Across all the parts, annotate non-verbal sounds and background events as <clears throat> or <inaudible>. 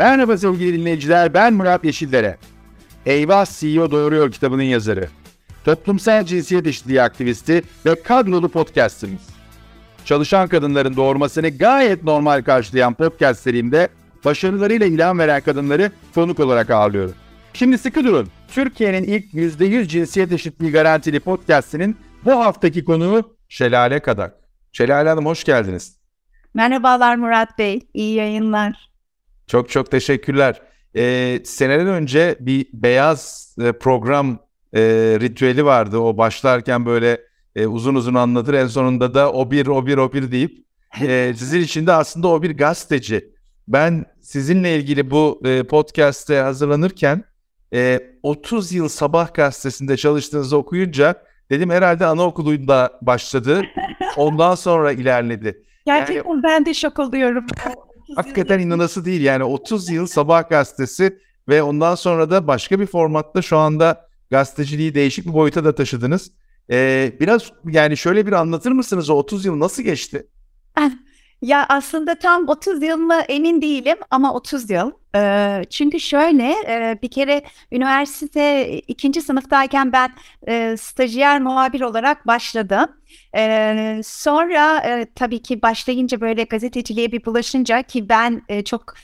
Merhaba sevgili dinleyiciler, ben Murat Yeşillere. Eyvah CEO Doğuruyor kitabının yazarı. Toplumsal cinsiyet eşitliği aktivisti ve kadrolu podcastimiz. Çalışan kadınların doğurmasını gayet normal karşılayan podcast serimde başarılarıyla ilham veren kadınları konuk olarak ağırlıyorum. Şimdi sıkı durun. Türkiye'nin ilk %100 cinsiyet eşitliği garantili podcastinin bu haftaki konuğu Şelale Kadak. Şelale Hanım hoş geldiniz. Merhabalar Murat Bey, iyi yayınlar. Çok çok teşekkürler. Ee, seneler önce bir beyaz e, program e, ritüeli vardı. O başlarken böyle e, uzun uzun anlatır. En sonunda da o bir, o bir, o bir deyip e, <laughs> sizin için de aslında o bir gazeteci. Ben sizinle ilgili bu e, podcast'e hazırlanırken e, 30 yıl sabah gazetesinde çalıştığınızı okuyunca dedim herhalde anaokulunda başladı. <laughs> Ondan sonra ilerledi. Gerçekten yani, ben de şok oluyorum. <laughs> Hakikaten inanası değil yani 30 yıl sabah gazetesi ve ondan sonra da başka bir formatta şu anda gazeteciliği değişik bir boyuta da taşıdınız. Ee, biraz yani şöyle bir anlatır mısınız o 30 yıl nasıl geçti? <laughs> Ya aslında tam 30 yıl mı emin değilim ama 30 yıl. Çünkü şöyle bir kere üniversite ikinci sınıftayken ben stajyer muhabir olarak başladım. Sonra tabii ki başlayınca böyle gazeteciliğe bir bulaşınca ki ben çok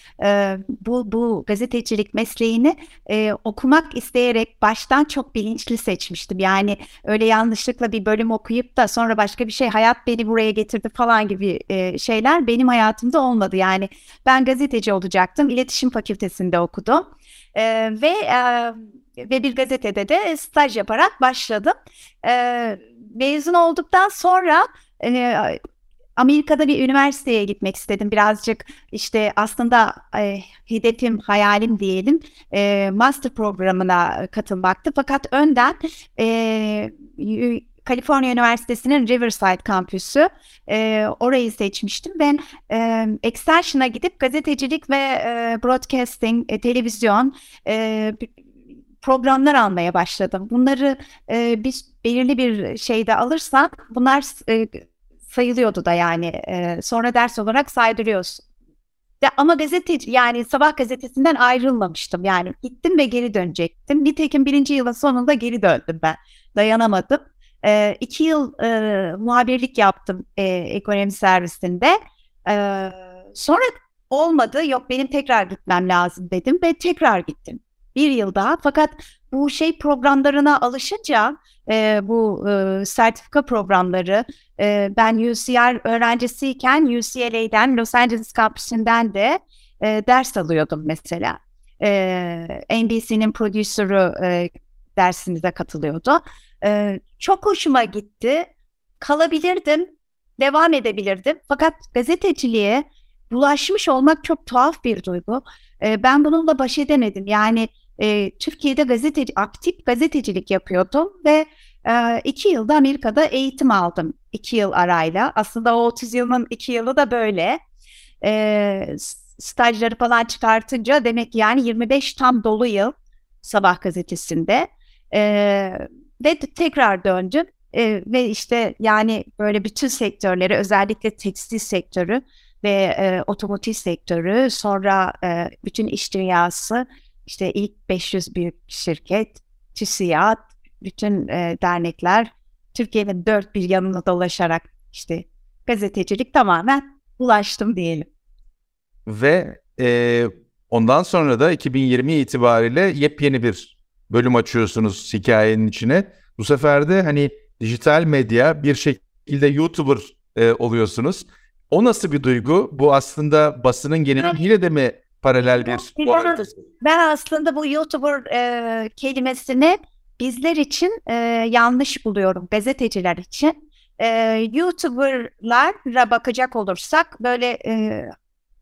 bu bu gazetecilik mesleğini okumak isteyerek baştan çok bilinçli seçmiştim. Yani öyle yanlışlıkla bir bölüm okuyup da sonra başka bir şey hayat beni buraya getirdi falan gibi şeyler benim hayatımda olmadı. Yani ben gazeteci olacaktım. İletişim fakültesinde okudum. E, ve e, ve bir gazetede de staj yaparak başladım. E, mezun olduktan sonra e, Amerika'da bir üniversiteye gitmek istedim. Birazcık işte aslında e, hedefim, hayalim diyelim e, master programına katılmaktı. Fakat önden e, Kaliforniya Üniversitesi'nin Riverside kampüsü. E, orayı seçmiştim. Ben e, Extension'a gidip gazetecilik ve e, broadcasting, e, televizyon, e, programlar almaya başladım. Bunları e, biz belirli bir şeyde alırsan bunlar e, sayılıyordu da yani e, sonra ders olarak saydırıyoruz. De, ama gazeteci yani sabah gazetesinden ayrılmamıştım yani gittim ve geri dönecektim. Nitekim birinci yılın sonunda geri döndüm ben dayanamadım. E, iki yıl e, muhabirlik yaptım e, ekonomi servisinde. E, sonra olmadı yok benim tekrar gitmem lazım dedim ve tekrar gittim bir yıl daha. Fakat bu şey programlarına alışınca e, bu e, sertifika programları e, ben UCR öğrencisiyken UCLA'den Los Angeles kampüsünden de e, ders alıyordum mesela. E, NBC'nin prodüsörü e, dersimize katılıyordu. E, çok hoşuma gitti. Kalabilirdim, devam edebilirdim. Fakat gazeteciliğe bulaşmış olmak çok tuhaf bir duygu. E, ben bununla baş edemedim. Yani e, Türkiye'de gazeteci, aktif gazetecilik yapıyordum ve e, iki yılda Amerika'da eğitim aldım. iki yıl arayla. Aslında o 30 yılın iki yılı da böyle. E, stajları falan çıkartınca demek ki yani 25 tam dolu yıl Sabah gazetesinde. E, ve tekrar döndüm. E, ve işte yani böyle bütün sektörleri özellikle tekstil sektörü ve e, otomotiv sektörü sonra e, bütün iş dünyası işte ilk 500 büyük şirket, TÜSİAD, bütün e, dernekler Türkiye'nin dört bir yanına dolaşarak işte gazetecilik tamamen ulaştım diyelim. Ve e, ondan sonra da 2020 itibariyle yepyeni bir bölüm açıyorsunuz hikayenin içine. Bu sefer de hani dijital medya bir şekilde YouTuber e, oluyorsunuz. O nasıl bir duygu? Bu aslında basının geneliyle de mi paralel bir... Ben aslında bu YouTuber e, kelimesini bizler için e, yanlış buluyorum, gazeteciler için. E, YouTuber'lara bakacak olursak böyle e,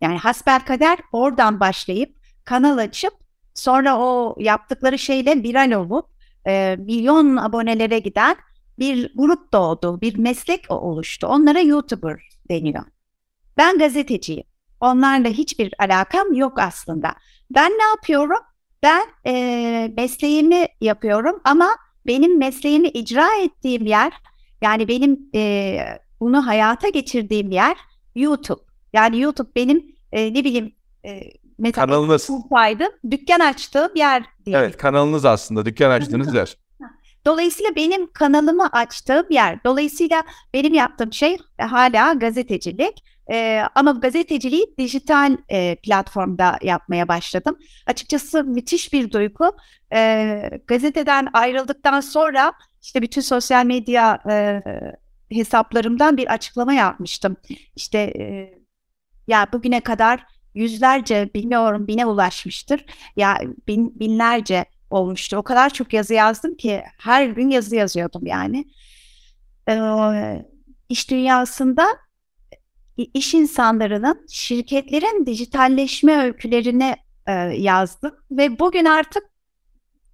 yani hasbelkader oradan başlayıp kanal açıp sonra o yaptıkları şeyle viral olup e, milyon abonelere giden bir grup doğdu, bir meslek oluştu. Onlara YouTuber deniyor. Ben gazeteciyim. Onlarla hiçbir alakam yok aslında. Ben ne yapıyorum? Ben e, mesleğimi yapıyorum ama benim mesleğimi icra ettiğim yer, yani benim e, bunu hayata geçirdiğim yer YouTube. Yani YouTube benim e, ne bileyim e, mesela kanalınız. Kumpaydım. Dükkan açtığım yer diye. Evet kanalınız aslında dükkan açtığınız yer. Dolayısıyla benim kanalımı açtığım yer. Dolayısıyla benim yaptığım şey hala gazetecilik. E, ama gazeteciliği dijital e, platformda yapmaya başladım. Açıkçası müthiş bir duygu. E, gazeteden ayrıldıktan sonra işte bütün sosyal medya e, hesaplarımdan bir açıklama yapmıştım. İşte e, ya bugüne kadar yüzlerce bilmiyorum bine ulaşmıştır. Ya bin, binlerce olmuştu. O kadar çok yazı yazdım ki her gün yazı yazıyordum yani. Ee, iş dünyasında iş insanlarının şirketlerin dijitalleşme öykülerini e, yazdım ve bugün artık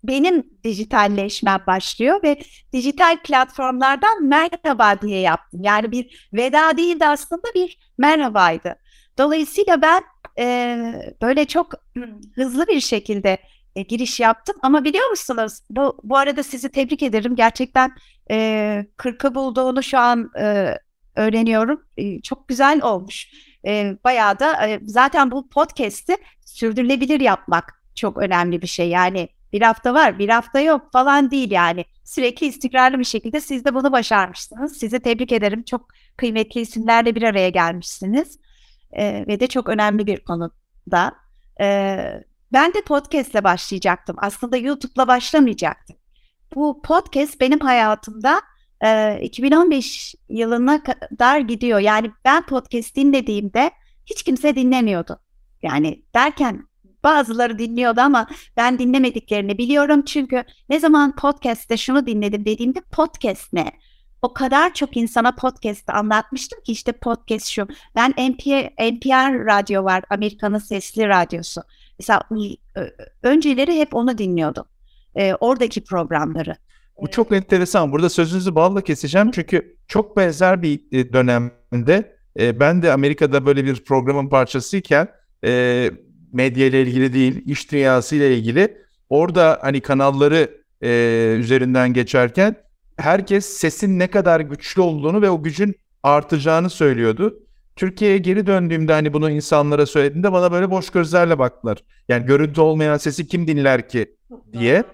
benim dijitalleşmem başlıyor ve dijital platformlardan merhaba diye yaptım. Yani bir veda değil de aslında bir merhabaydı. Dolayısıyla ben e, böyle çok <clears throat> hızlı bir şekilde e, giriş yaptım. Ama biliyor musunuz bu, bu arada sizi tebrik ederim. Gerçekten e, 40'ı bulduğunu şu an e, öğreniyorum. E, çok güzel olmuş. E, bayağı da e, zaten bu podcast'i sürdürülebilir yapmak çok önemli bir şey. Yani bir hafta var, bir hafta yok falan değil yani. Sürekli istikrarlı bir şekilde siz de bunu başarmışsınız. Sizi tebrik ederim. Çok kıymetli isimlerle bir araya gelmişsiniz. E, ve de çok önemli bir konuda. E, ben de podcast'le başlayacaktım. Aslında YouTube'la başlamayacaktım. Bu podcast benim hayatımda e, 2015 yılına kadar gidiyor. Yani ben podcast dinlediğimde hiç kimse dinlemiyordu. Yani derken bazıları dinliyordu ama ben dinlemediklerini biliyorum. Çünkü ne zaman podcast'te şunu dinledim dediğimde podcast ne? O kadar çok insana podcast'te anlatmıştım ki işte podcast şu. Ben NPR, NPR radyo var, Amerika'nın sesli radyosu. Mesela önceleri hep onu dinliyordum. E, oradaki programları. Bu çok enteresan. Burada sözünüzü balla keseceğim çünkü çok benzer bir e, dönemde e, ben de Amerika'da böyle bir programın parçasıyken e, medya ile ilgili değil, iş dünyası ile ilgili orada hani kanalları e, üzerinden geçerken herkes sesin ne kadar güçlü olduğunu ve o gücün artacağını söylüyordu. Türkiye'ye geri döndüğümde hani bunu insanlara söylediğimde bana böyle boş gözlerle baktılar. Yani görüntü olmayan sesi kim dinler ki diye.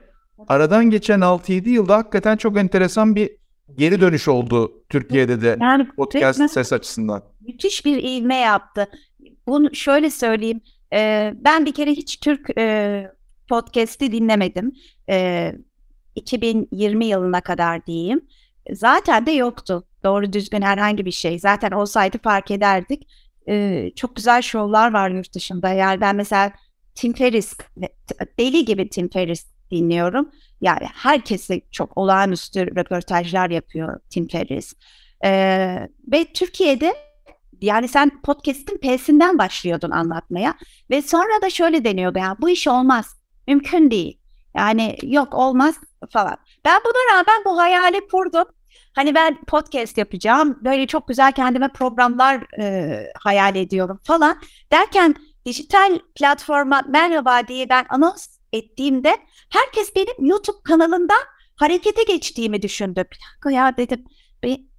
Aradan geçen 6-7 yılda hakikaten çok enteresan bir geri dönüş oldu Türkiye'de de yani, podcast ses açısından. Müthiş bir ivme yaptı. Bunu şöyle söyleyeyim. E, ben bir kere hiç Türk e, podcast'i dinlemedim. E, 2020 yılına kadar diyeyim. Zaten de yoktu doğru düzgün herhangi bir şey. Zaten olsaydı fark ederdik. Ee, çok güzel şovlar var yurt dışında. Yani ben mesela Tim Ferriss, deli gibi Tim Ferriss dinliyorum. Yani herkese çok olağanüstü röportajlar yapıyor Tim Ferriss. Ee, ve Türkiye'de yani sen podcast'in P'sinden başlıyordun anlatmaya ve sonra da şöyle deniyordu yani bu iş olmaz, mümkün değil. Yani yok olmaz falan. Ben buna rağmen bu hayali kurdum. Hani ben podcast yapacağım, böyle çok güzel kendime programlar e, hayal ediyorum falan. Derken dijital platforma merhaba diye ben anons ettiğimde herkes benim YouTube kanalından harekete geçtiğimi düşündü. Bir dakika ya dedim.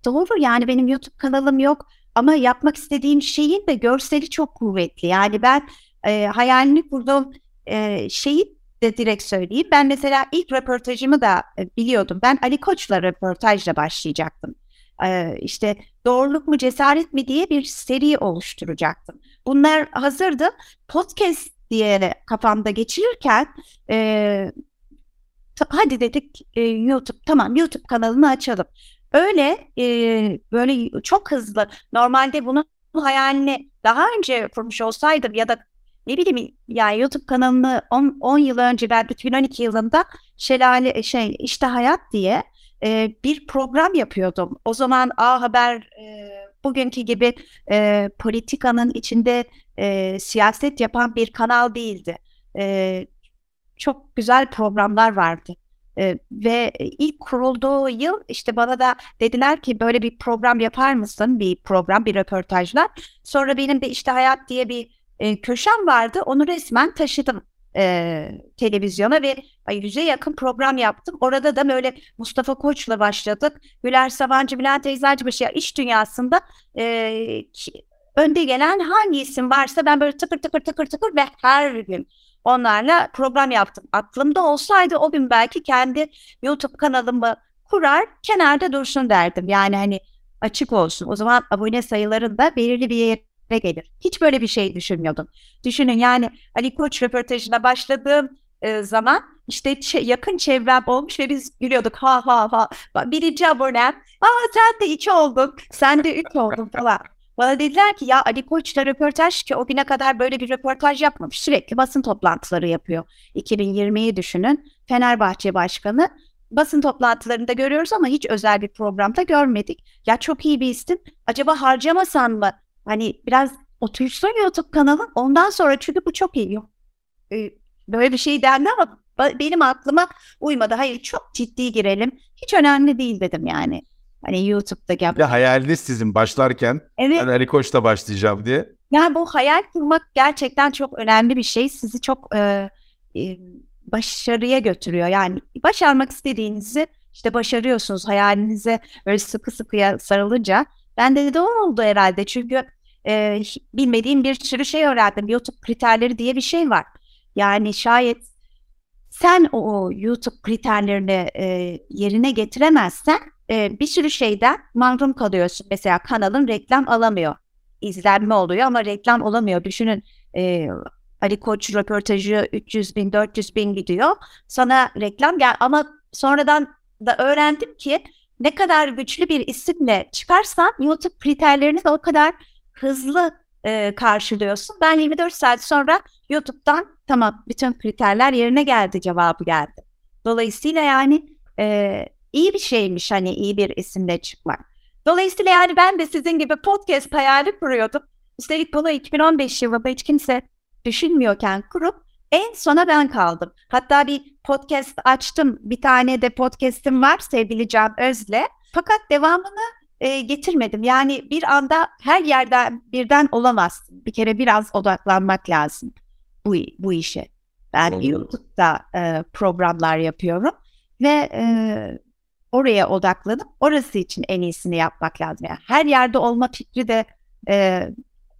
Doğru yani benim YouTube kanalım yok ama yapmak istediğim şeyin de görseli çok kuvvetli. Yani ben e, hayalini kurduğum e, şeyi de direkt söyleyeyim. Ben mesela ilk röportajımı da e, biliyordum. Ben Ali Koç'la röportajla başlayacaktım. Ee, işte doğruluk mu cesaret mi diye bir seri oluşturacaktım. Bunlar hazırdı. Podcast diye kafamda geçirirken e, hadi dedik e, YouTube tamam YouTube kanalını açalım. Öyle böyle çok hızlı normalde bunu hayalini daha önce kurmuş olsaydım ya da ne bileyim yani YouTube kanalını 10, 10 yıl önce ben 2012 yılında Şelale şey işte hayat diye e, bir program yapıyordum. O zaman A Haber e, bugünkü gibi e, politikanın içinde e, siyaset yapan bir kanal değildi. E, çok güzel programlar vardı. Ee, ve ilk kurulduğu yıl işte bana da dediler ki böyle bir program yapar mısın? Bir program, bir röportajlar. Sonra benim de işte Hayat diye bir e, köşem vardı. Onu resmen taşıdım e, televizyona ve yüze yakın program yaptım. Orada da böyle Mustafa Koç'la başladık. Güler Sabancı, Bülent Eczacıbaşı ya iş dünyasında e, önde gelen hangi isim varsa ben böyle tıkır tıkır tıkır tıkır ve her gün onlarla program yaptım. Aklımda olsaydı o gün belki kendi YouTube kanalımı kurar kenarda dursun derdim. Yani hani açık olsun. O zaman abone sayılarında belirli bir yere gelir. Hiç böyle bir şey düşünmüyordum. Düşünün yani Ali Koç röportajına başladığım e, zaman işte yakın çevrem olmuş ve biz gülüyorduk ha ha ha. Birinci abonem. Aa sen de iki oldun. Sen de üç oldun falan. Bana dediler ki ya Ali Koç'la röportaj ki o güne kadar böyle bir röportaj yapmamış. Sürekli basın toplantıları yapıyor. 2020'yi düşünün. Fenerbahçe Başkanı basın toplantılarında görüyoruz ama hiç özel bir programda görmedik. Ya çok iyi bir isim. Acaba harcamasan mı? Hani biraz otursun YouTube kanalı. Ondan sonra çünkü bu çok iyi. Ee, böyle bir şey dendi ama benim aklıma uymadı. Hayır çok ciddi girelim. Hiç önemli değil dedim yani. Hani YouTube'da yap. Bir hayaliniz sizin başlarken evet. ben Ali Koç'ta başlayacağım diye. Yani bu hayal kurmak gerçekten çok önemli bir şey. Sizi çok e, e, başarıya götürüyor. Yani başarmak istediğinizi işte başarıyorsunuz hayalinize böyle sıkı sıkıya sarılınca. Ben de de o oldu herhalde çünkü e, bilmediğim bir sürü şey öğrendim. YouTube kriterleri diye bir şey var. Yani şayet sen o YouTube kriterlerini e, yerine getiremezsen e, bir sürü şeyden mahrum kalıyorsun. Mesela kanalın reklam alamıyor. İzlenme oluyor ama reklam olamıyor. Düşünün e, Ali Koç röportajı 300 bin 400 bin gidiyor. Sana reklam gel ama sonradan da öğrendim ki ne kadar güçlü bir isimle çıkarsan YouTube kriterlerini de o kadar hızlı e, karşılıyorsun. Ben 24 saat sonra YouTube'dan tamam bütün kriterler yerine geldi cevabı geldi. Dolayısıyla yani e, iyi bir şeymiş hani iyi bir isimle çıkmak. Dolayısıyla yani ben de sizin gibi podcast hayali kuruyordum. Üstelik bunu 2015 yılında hiç kimse düşünmüyorken kurup en sona ben kaldım. Hatta bir podcast açtım. Bir tane de podcast'im var sevgili Can Öz'le. Fakat devamını e, getirmedim. Yani bir anda her yerden birden olamazsın. Bir kere biraz odaklanmak lazım bu, bu işe. Ben Olur. YouTube'da e, programlar yapıyorum ve e, oraya odaklanıp orası için en iyisini yapmak lazım. Yani her yerde olma fikri de e,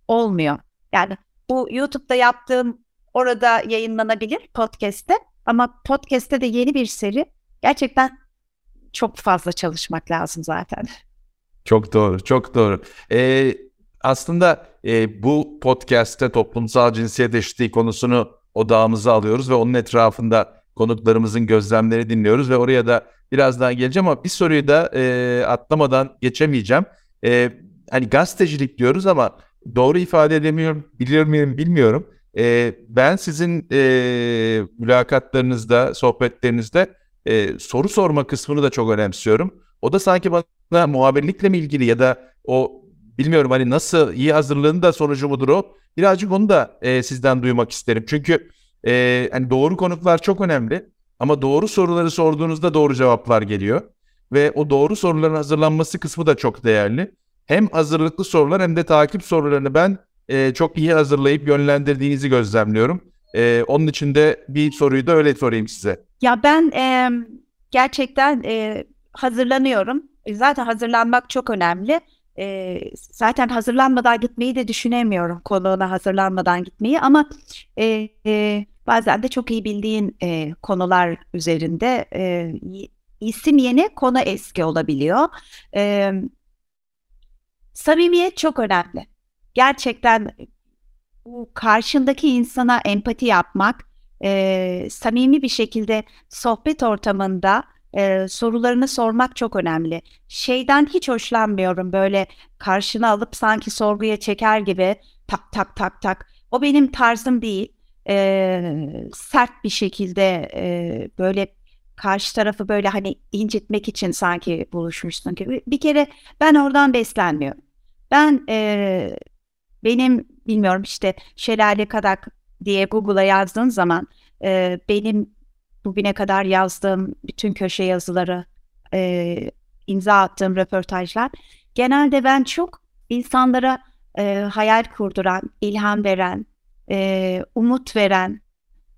olmuyor. Yani bu YouTube'da yaptığım orada yayınlanabilir podcast'te ama podcast'te de yeni bir seri. Gerçekten çok fazla çalışmak lazım zaten. Çok doğru, çok doğru. Ee, aslında e, bu podcast'te toplumsal cinsiyet eşitliği konusunu odağımıza alıyoruz ve onun etrafında konuklarımızın gözlemleri dinliyoruz ve oraya da birazdan geleceğim ama bir soruyu da e, atlamadan geçemeyeceğim. E, hani gazetecilik diyoruz ama doğru ifade edemiyorum, biliyor muyum bilmiyorum. E, ben sizin e, mülakatlarınızda, sohbetlerinizde e, soru sorma kısmını da çok önemsiyorum. O da sanki bana muhabirlikle mi ilgili ya da o bilmiyorum hani nasıl iyi hazırlığın da sonucu mudur o? Birazcık onu da e, sizden duymak isterim. Çünkü e, hani doğru konuklar çok önemli ama doğru soruları sorduğunuzda doğru cevaplar geliyor. Ve o doğru soruların hazırlanması kısmı da çok değerli hem hazırlıklı sorular hem de takip sorularını ben e, çok iyi hazırlayıp yönlendirdiğinizi gözlemliyorum. E, onun için de bir soruyu da öyle sorayım size. Ya ben e, gerçekten e, hazırlanıyorum. E, zaten hazırlanmak çok önemli. E, zaten hazırlanmadan gitmeyi de düşünemiyorum konuğuna hazırlanmadan gitmeyi ama e, e, bazen de çok iyi bildiğin e, konular üzerinde e, isim yeni konu eski olabiliyor. E, Samimiyet çok önemli. Gerçekten bu karşındaki insana empati yapmak, e, samimi bir şekilde sohbet ortamında e, sorularını sormak çok önemli. Şeyden hiç hoşlanmıyorum böyle karşına alıp sanki sorguya çeker gibi tak tak tak tak. O benim tarzım değil. E, sert bir şekilde e, böyle karşı tarafı böyle hani incitmek için sanki buluşmuşsun gibi. Bir kere ben oradan beslenmiyorum. Ben e, benim bilmiyorum işte şelale kadak diye Google'a yazdığın zaman e, benim bugüne kadar yazdığım bütün köşe yazıları, e, imza attığım röportajlar genelde ben çok insanlara e, hayal kurduran, ilham veren, e, umut veren,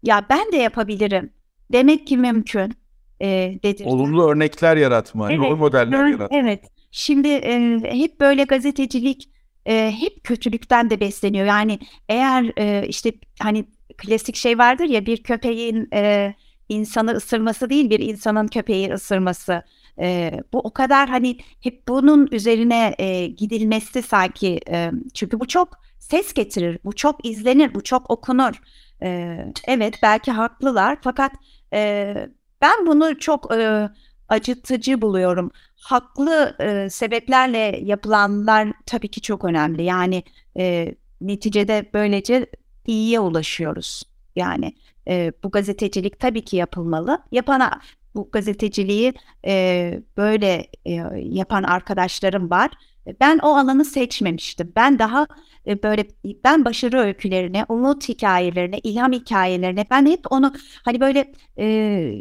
ya ben de yapabilirim demek ki mümkün e, dedirten. Olumlu örnekler yaratma, evet, rol modeller yaratma. Evet, Şimdi e, hep böyle gazetecilik e, hep kötülükten de besleniyor. Yani eğer e, işte hani klasik şey vardır ya bir köpeğin e, insanı ısırması değil bir insanın köpeği ısırması. E, bu o kadar hani hep bunun üzerine e, gidilmesi sanki e, çünkü bu çok ses getirir, bu çok izlenir, bu çok okunur. E, evet belki haklılar fakat e, ben bunu çok e, acıtıcı buluyorum. Haklı e, sebeplerle yapılanlar tabii ki çok önemli. Yani e, neticede böylece iyiye ulaşıyoruz. Yani e, bu gazetecilik tabii ki yapılmalı. Yapana bu gazeteciliği e, böyle e, yapan arkadaşlarım var. Ben o alanı seçmemiştim. Ben daha e, böyle ben başarı öykülerine, umut hikayelerine, ilham hikayelerine ben hep onu hani böyle e,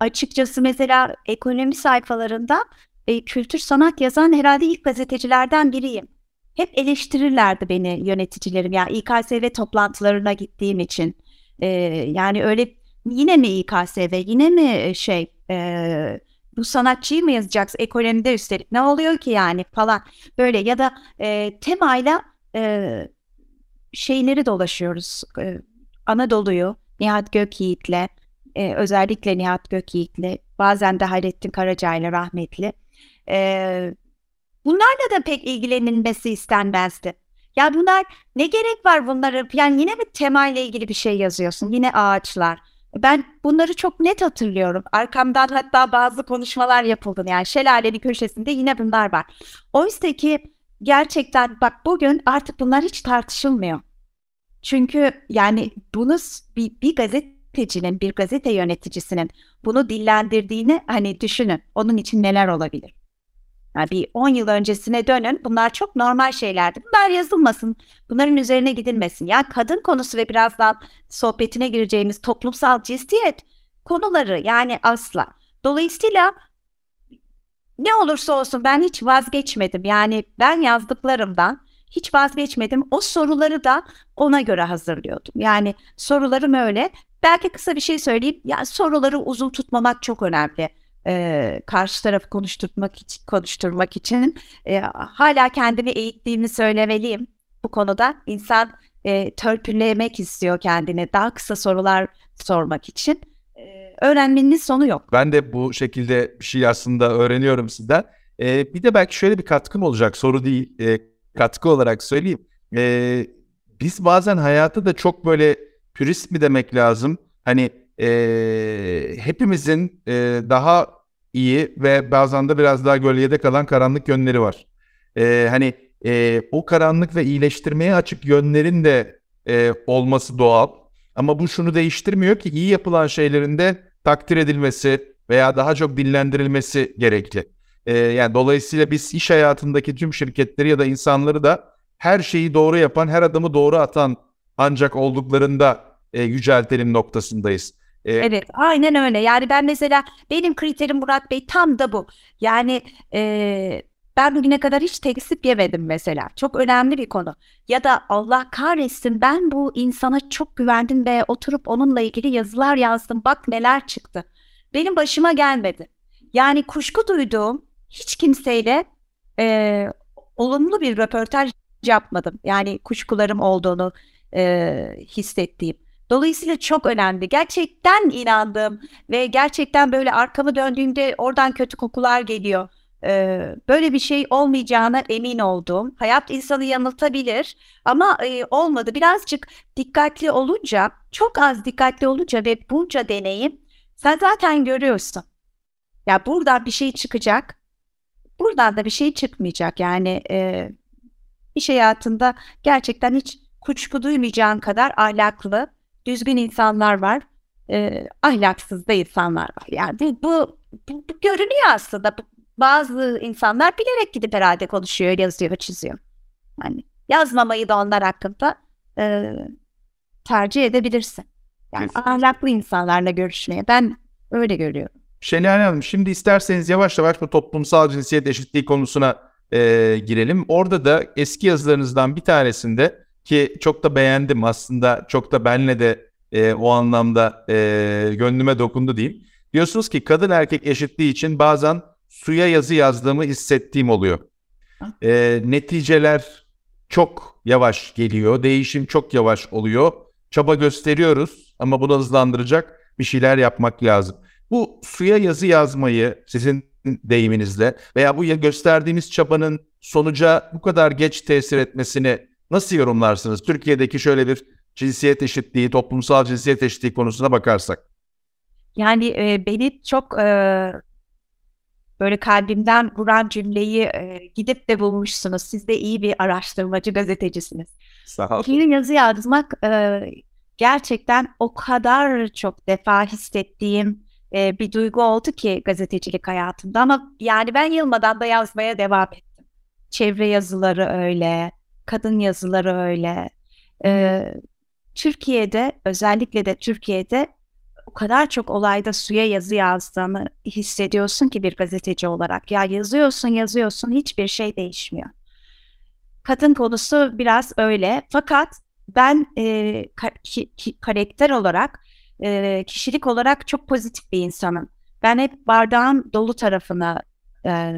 açıkçası mesela ekonomi sayfalarında e, kültür sanat yazan herhalde ilk gazetecilerden biriyim. Hep eleştirirlerdi beni yöneticilerim. Yani İKSV toplantılarına gittiğim için. E, yani öyle yine mi İKSV, yine mi şey e, bu sanatçıyı mı yazacaksın ekonomide üstelik ne oluyor ki yani falan böyle ya da e, temayla e, şeyleri dolaşıyoruz. E, Anadolu'yu Nihat Gökyiğit'le e, özellikle Nihat Gökyiğit'le bazen de Hayrettin Karaca'yla rahmetli e, bunlarla da pek ilgilenilmesi istenmezdi. Ya bunlar ne gerek var bunları yani yine mi temayla ilgili bir şey yazıyorsun yine ağaçlar ben bunları çok net hatırlıyorum. Arkamdan hatta bazı konuşmalar yapıldı. Yani şelalenin köşesinde yine bunlar var. Oysa ki gerçekten bak bugün artık bunlar hiç tartışılmıyor. Çünkü yani bunu bir, bir gazetecinin, bir gazete yöneticisinin bunu dillendirdiğini hani düşünün. Onun için neler olabilir? Yani bir 10 yıl öncesine dönün. Bunlar çok normal şeylerdi. Bunlar yazılmasın. Bunların üzerine gidilmesin. Yani kadın konusu ve birazdan sohbetine gireceğimiz toplumsal cinsiyet konuları yani asla. Dolayısıyla ne olursa olsun ben hiç vazgeçmedim. Yani ben yazdıklarımdan hiç vazgeçmedim. O soruları da ona göre hazırlıyordum. Yani sorularım öyle. Belki kısa bir şey söyleyeyim. Ya soruları uzun tutmamak çok önemli e, karşı tarafı konuşturmak için, konuşturmak için e, hala kendimi eğittiğimi söylemeliyim bu konuda. İnsan e, törpülemek istiyor kendine daha kısa sorular sormak için. E, öğrenmenin sonu yok. Ben de bu şekilde bir şey aslında öğreniyorum sizden. E, bir de belki şöyle bir katkım olacak soru değil e, katkı olarak söyleyeyim. E, biz bazen hayatta da çok böyle pürist mi demek lazım? Hani e, hepimizin e, daha iyi ve bazen de biraz daha gölgede kalan karanlık yönleri var. E, hani e, o karanlık ve iyileştirmeye açık yönlerin de e, olması doğal. Ama bu şunu değiştirmiyor ki iyi yapılan şeylerin de takdir edilmesi veya daha çok dinlendirilmesi gerekli. E, yani dolayısıyla biz iş hayatındaki tüm şirketleri ya da insanları da her şeyi doğru yapan, her adımı doğru atan ancak olduklarında e, yüceltelim noktasındayız. Ee, evet aynen öyle. Yani ben mesela benim kriterim Murat Bey tam da bu. Yani e, ben bugüne kadar hiç teksip yemedim mesela. Çok önemli bir konu. Ya da Allah kahretsin ben bu insana çok güvendim ve oturup onunla ilgili yazılar yazdım. Bak neler çıktı. Benim başıma gelmedi. Yani kuşku duyduğum hiç kimseyle e, olumlu bir röportaj yapmadım. Yani kuşkularım olduğunu e, hissettiğim. Dolayısıyla çok önemli. Gerçekten inandım ve gerçekten böyle arkamı döndüğümde oradan kötü kokular geliyor. Ee, böyle bir şey olmayacağına emin oldum. Hayat insanı yanıltabilir ama e, olmadı. Birazcık dikkatli olunca, çok az dikkatli olunca ve bunca deneyim sen zaten görüyorsun. Ya buradan bir şey çıkacak, buradan da bir şey çıkmayacak. Yani e, iş hayatında gerçekten hiç kuşku duymayacağın kadar ahlaklı, düzgün insanlar var, e, ahlaksız da insanlar var. Yani bu, bu, bu görünüyor aslında. Bazı insanlar bilerek gidip herhalde konuşuyor, yazıyor, çiziyor. Yani yazmamayı da onlar hakkında e, tercih edebilirsin. Yani Kesinlikle. ahlaklı insanlarla görüşmeye ben öyle görüyorum. Şelale Hanım şimdi isterseniz yavaş yavaş bu toplumsal cinsiyet eşitliği konusuna e, girelim. Orada da eski yazılarınızdan bir tanesinde ki çok da beğendim aslında çok da benle de e, o anlamda e, gönlüme dokundu diyeyim. Diyorsunuz ki kadın erkek eşitliği için bazen suya yazı yazdığımı hissettiğim oluyor. E, neticeler çok yavaş geliyor. Değişim çok yavaş oluyor. Çaba gösteriyoruz ama bunu hızlandıracak bir şeyler yapmak lazım. Bu suya yazı yazmayı sizin deyiminizle veya bu gösterdiğiniz çabanın sonuca bu kadar geç tesir etmesini nasıl yorumlarsınız? Türkiye'deki şöyle bir cinsiyet eşitliği, toplumsal cinsiyet eşitliği konusuna bakarsak. Yani e, beni çok e, böyle kalbimden vuran cümleyi e, gidip de bulmuşsunuz. Siz de iyi bir araştırmacı, gazetecisiniz. Sağ olun. Film yazı yazmak e, gerçekten o kadar çok defa hissettiğim e, bir duygu oldu ki gazetecilik hayatımda. Ama yani ben yılmadan da yazmaya devam ettim. Çevre yazıları öyle, kadın yazıları öyle. E, Türkiye'de özellikle de Türkiye'de o kadar çok olayda suya yazı yazdığını hissediyorsun ki bir gazeteci olarak. Ya yazıyorsun yazıyorsun hiçbir şey değişmiyor. Kadın konusu biraz öyle. Fakat ben e, ki, ki, karakter olarak, e, kişilik olarak çok pozitif bir insanım. Ben hep bardağın dolu tarafını e,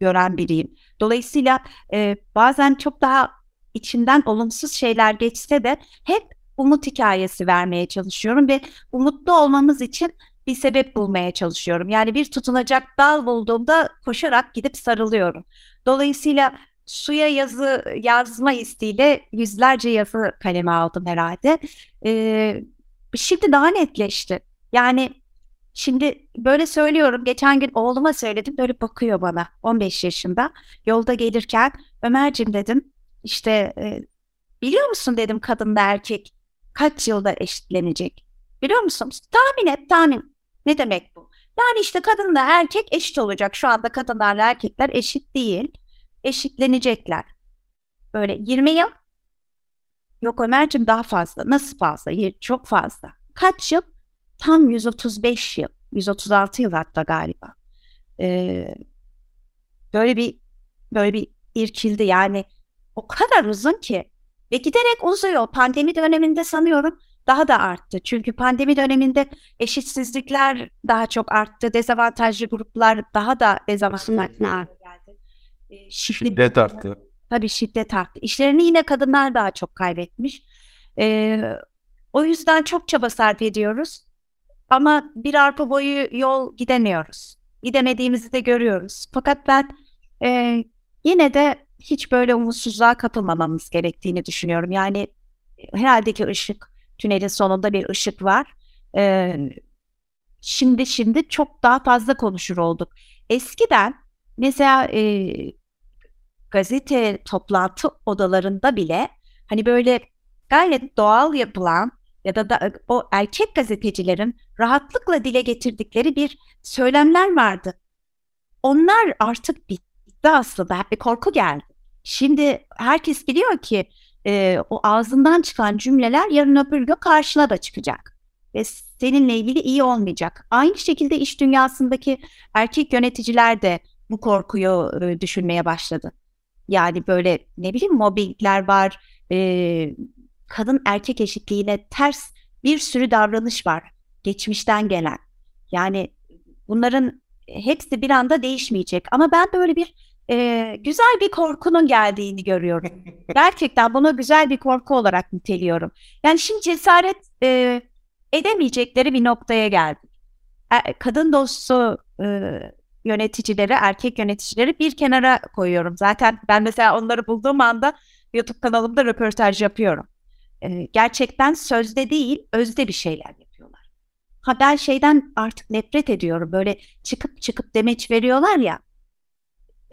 gören biriyim. Dolayısıyla e, bazen çok daha içinden olumsuz şeyler geçse de hep umut hikayesi vermeye çalışıyorum ve umutlu olmamız için bir sebep bulmaya çalışıyorum. Yani bir tutunacak dal bulduğumda koşarak gidip sarılıyorum. Dolayısıyla suya yazı yazma isteğiyle yüzlerce yazı kaleme aldım herhalde. Ee, şimdi daha netleşti. Yani şimdi böyle söylüyorum. Geçen gün oğluma söyledim. Böyle bakıyor bana 15 yaşında. Yolda gelirken Ömer'cim dedim işte e, biliyor musun dedim kadın da erkek kaç yılda eşitlenecek? Biliyor musunuz? Tahmin et tahmin. Ne demek bu? Yani işte kadınla erkek eşit olacak. Şu anda kadınlarla erkekler eşit değil. Eşitlenecekler. Böyle 20 yıl. Yok Ömerciğim daha fazla. Nasıl fazla? Çok fazla. Kaç yıl? Tam 135 yıl. 136 yıl hatta galiba. Ee, böyle bir böyle bir irkildi yani o kadar uzun ki ve giderek uzuyor. Pandemi döneminde sanıyorum daha da arttı. Çünkü pandemi döneminde eşitsizlikler daha çok arttı. Dezavantajlı gruplar daha da dezavantajlı geldi. Ee, şiddet, şiddet arttı. Tabii şiddet arttı. İşlerini yine kadınlar daha çok kaybetmiş. Ee, o yüzden çok çaba sarf ediyoruz. Ama bir arpa boyu yol gidemiyoruz. Gidemediğimizi de görüyoruz. Fakat ben e, yine de hiç böyle umutsuzluğa kapılmamamız gerektiğini düşünüyorum. Yani herhalde ki ışık, tünelin sonunda bir ışık var. Ee, şimdi şimdi çok daha fazla konuşur olduk. Eskiden mesela e, gazete toplantı odalarında bile hani böyle gayet doğal yapılan ya da, da o erkek gazetecilerin rahatlıkla dile getirdikleri bir söylemler vardı. Onlar artık bitti aslında. Bir korku geldi. Şimdi herkes biliyor ki e, o ağzından çıkan cümleler yarın öbür gün karşına da çıkacak. Ve seninle ilgili iyi olmayacak. Aynı şekilde iş dünyasındaki erkek yöneticiler de bu korkuyu e, düşünmeye başladı. Yani böyle ne bileyim mobbingler var, e, kadın erkek eşitliğine ters bir sürü davranış var geçmişten gelen. Yani bunların hepsi bir anda değişmeyecek. Ama ben böyle bir e, güzel bir korkunun geldiğini görüyorum. <laughs> Gerçekten bunu güzel bir korku olarak niteliyorum. Yani şimdi cesaret e, edemeyecekleri bir noktaya geldi. E, kadın dostu e, yöneticileri, erkek yöneticileri bir kenara koyuyorum. Zaten ben mesela onları bulduğum anda YouTube kanalımda röportaj yapıyorum. E, gerçekten sözde değil, özde bir şeyler yapıyorlar. Ha ben şeyden artık nefret ediyorum. Böyle çıkıp çıkıp demeç veriyorlar ya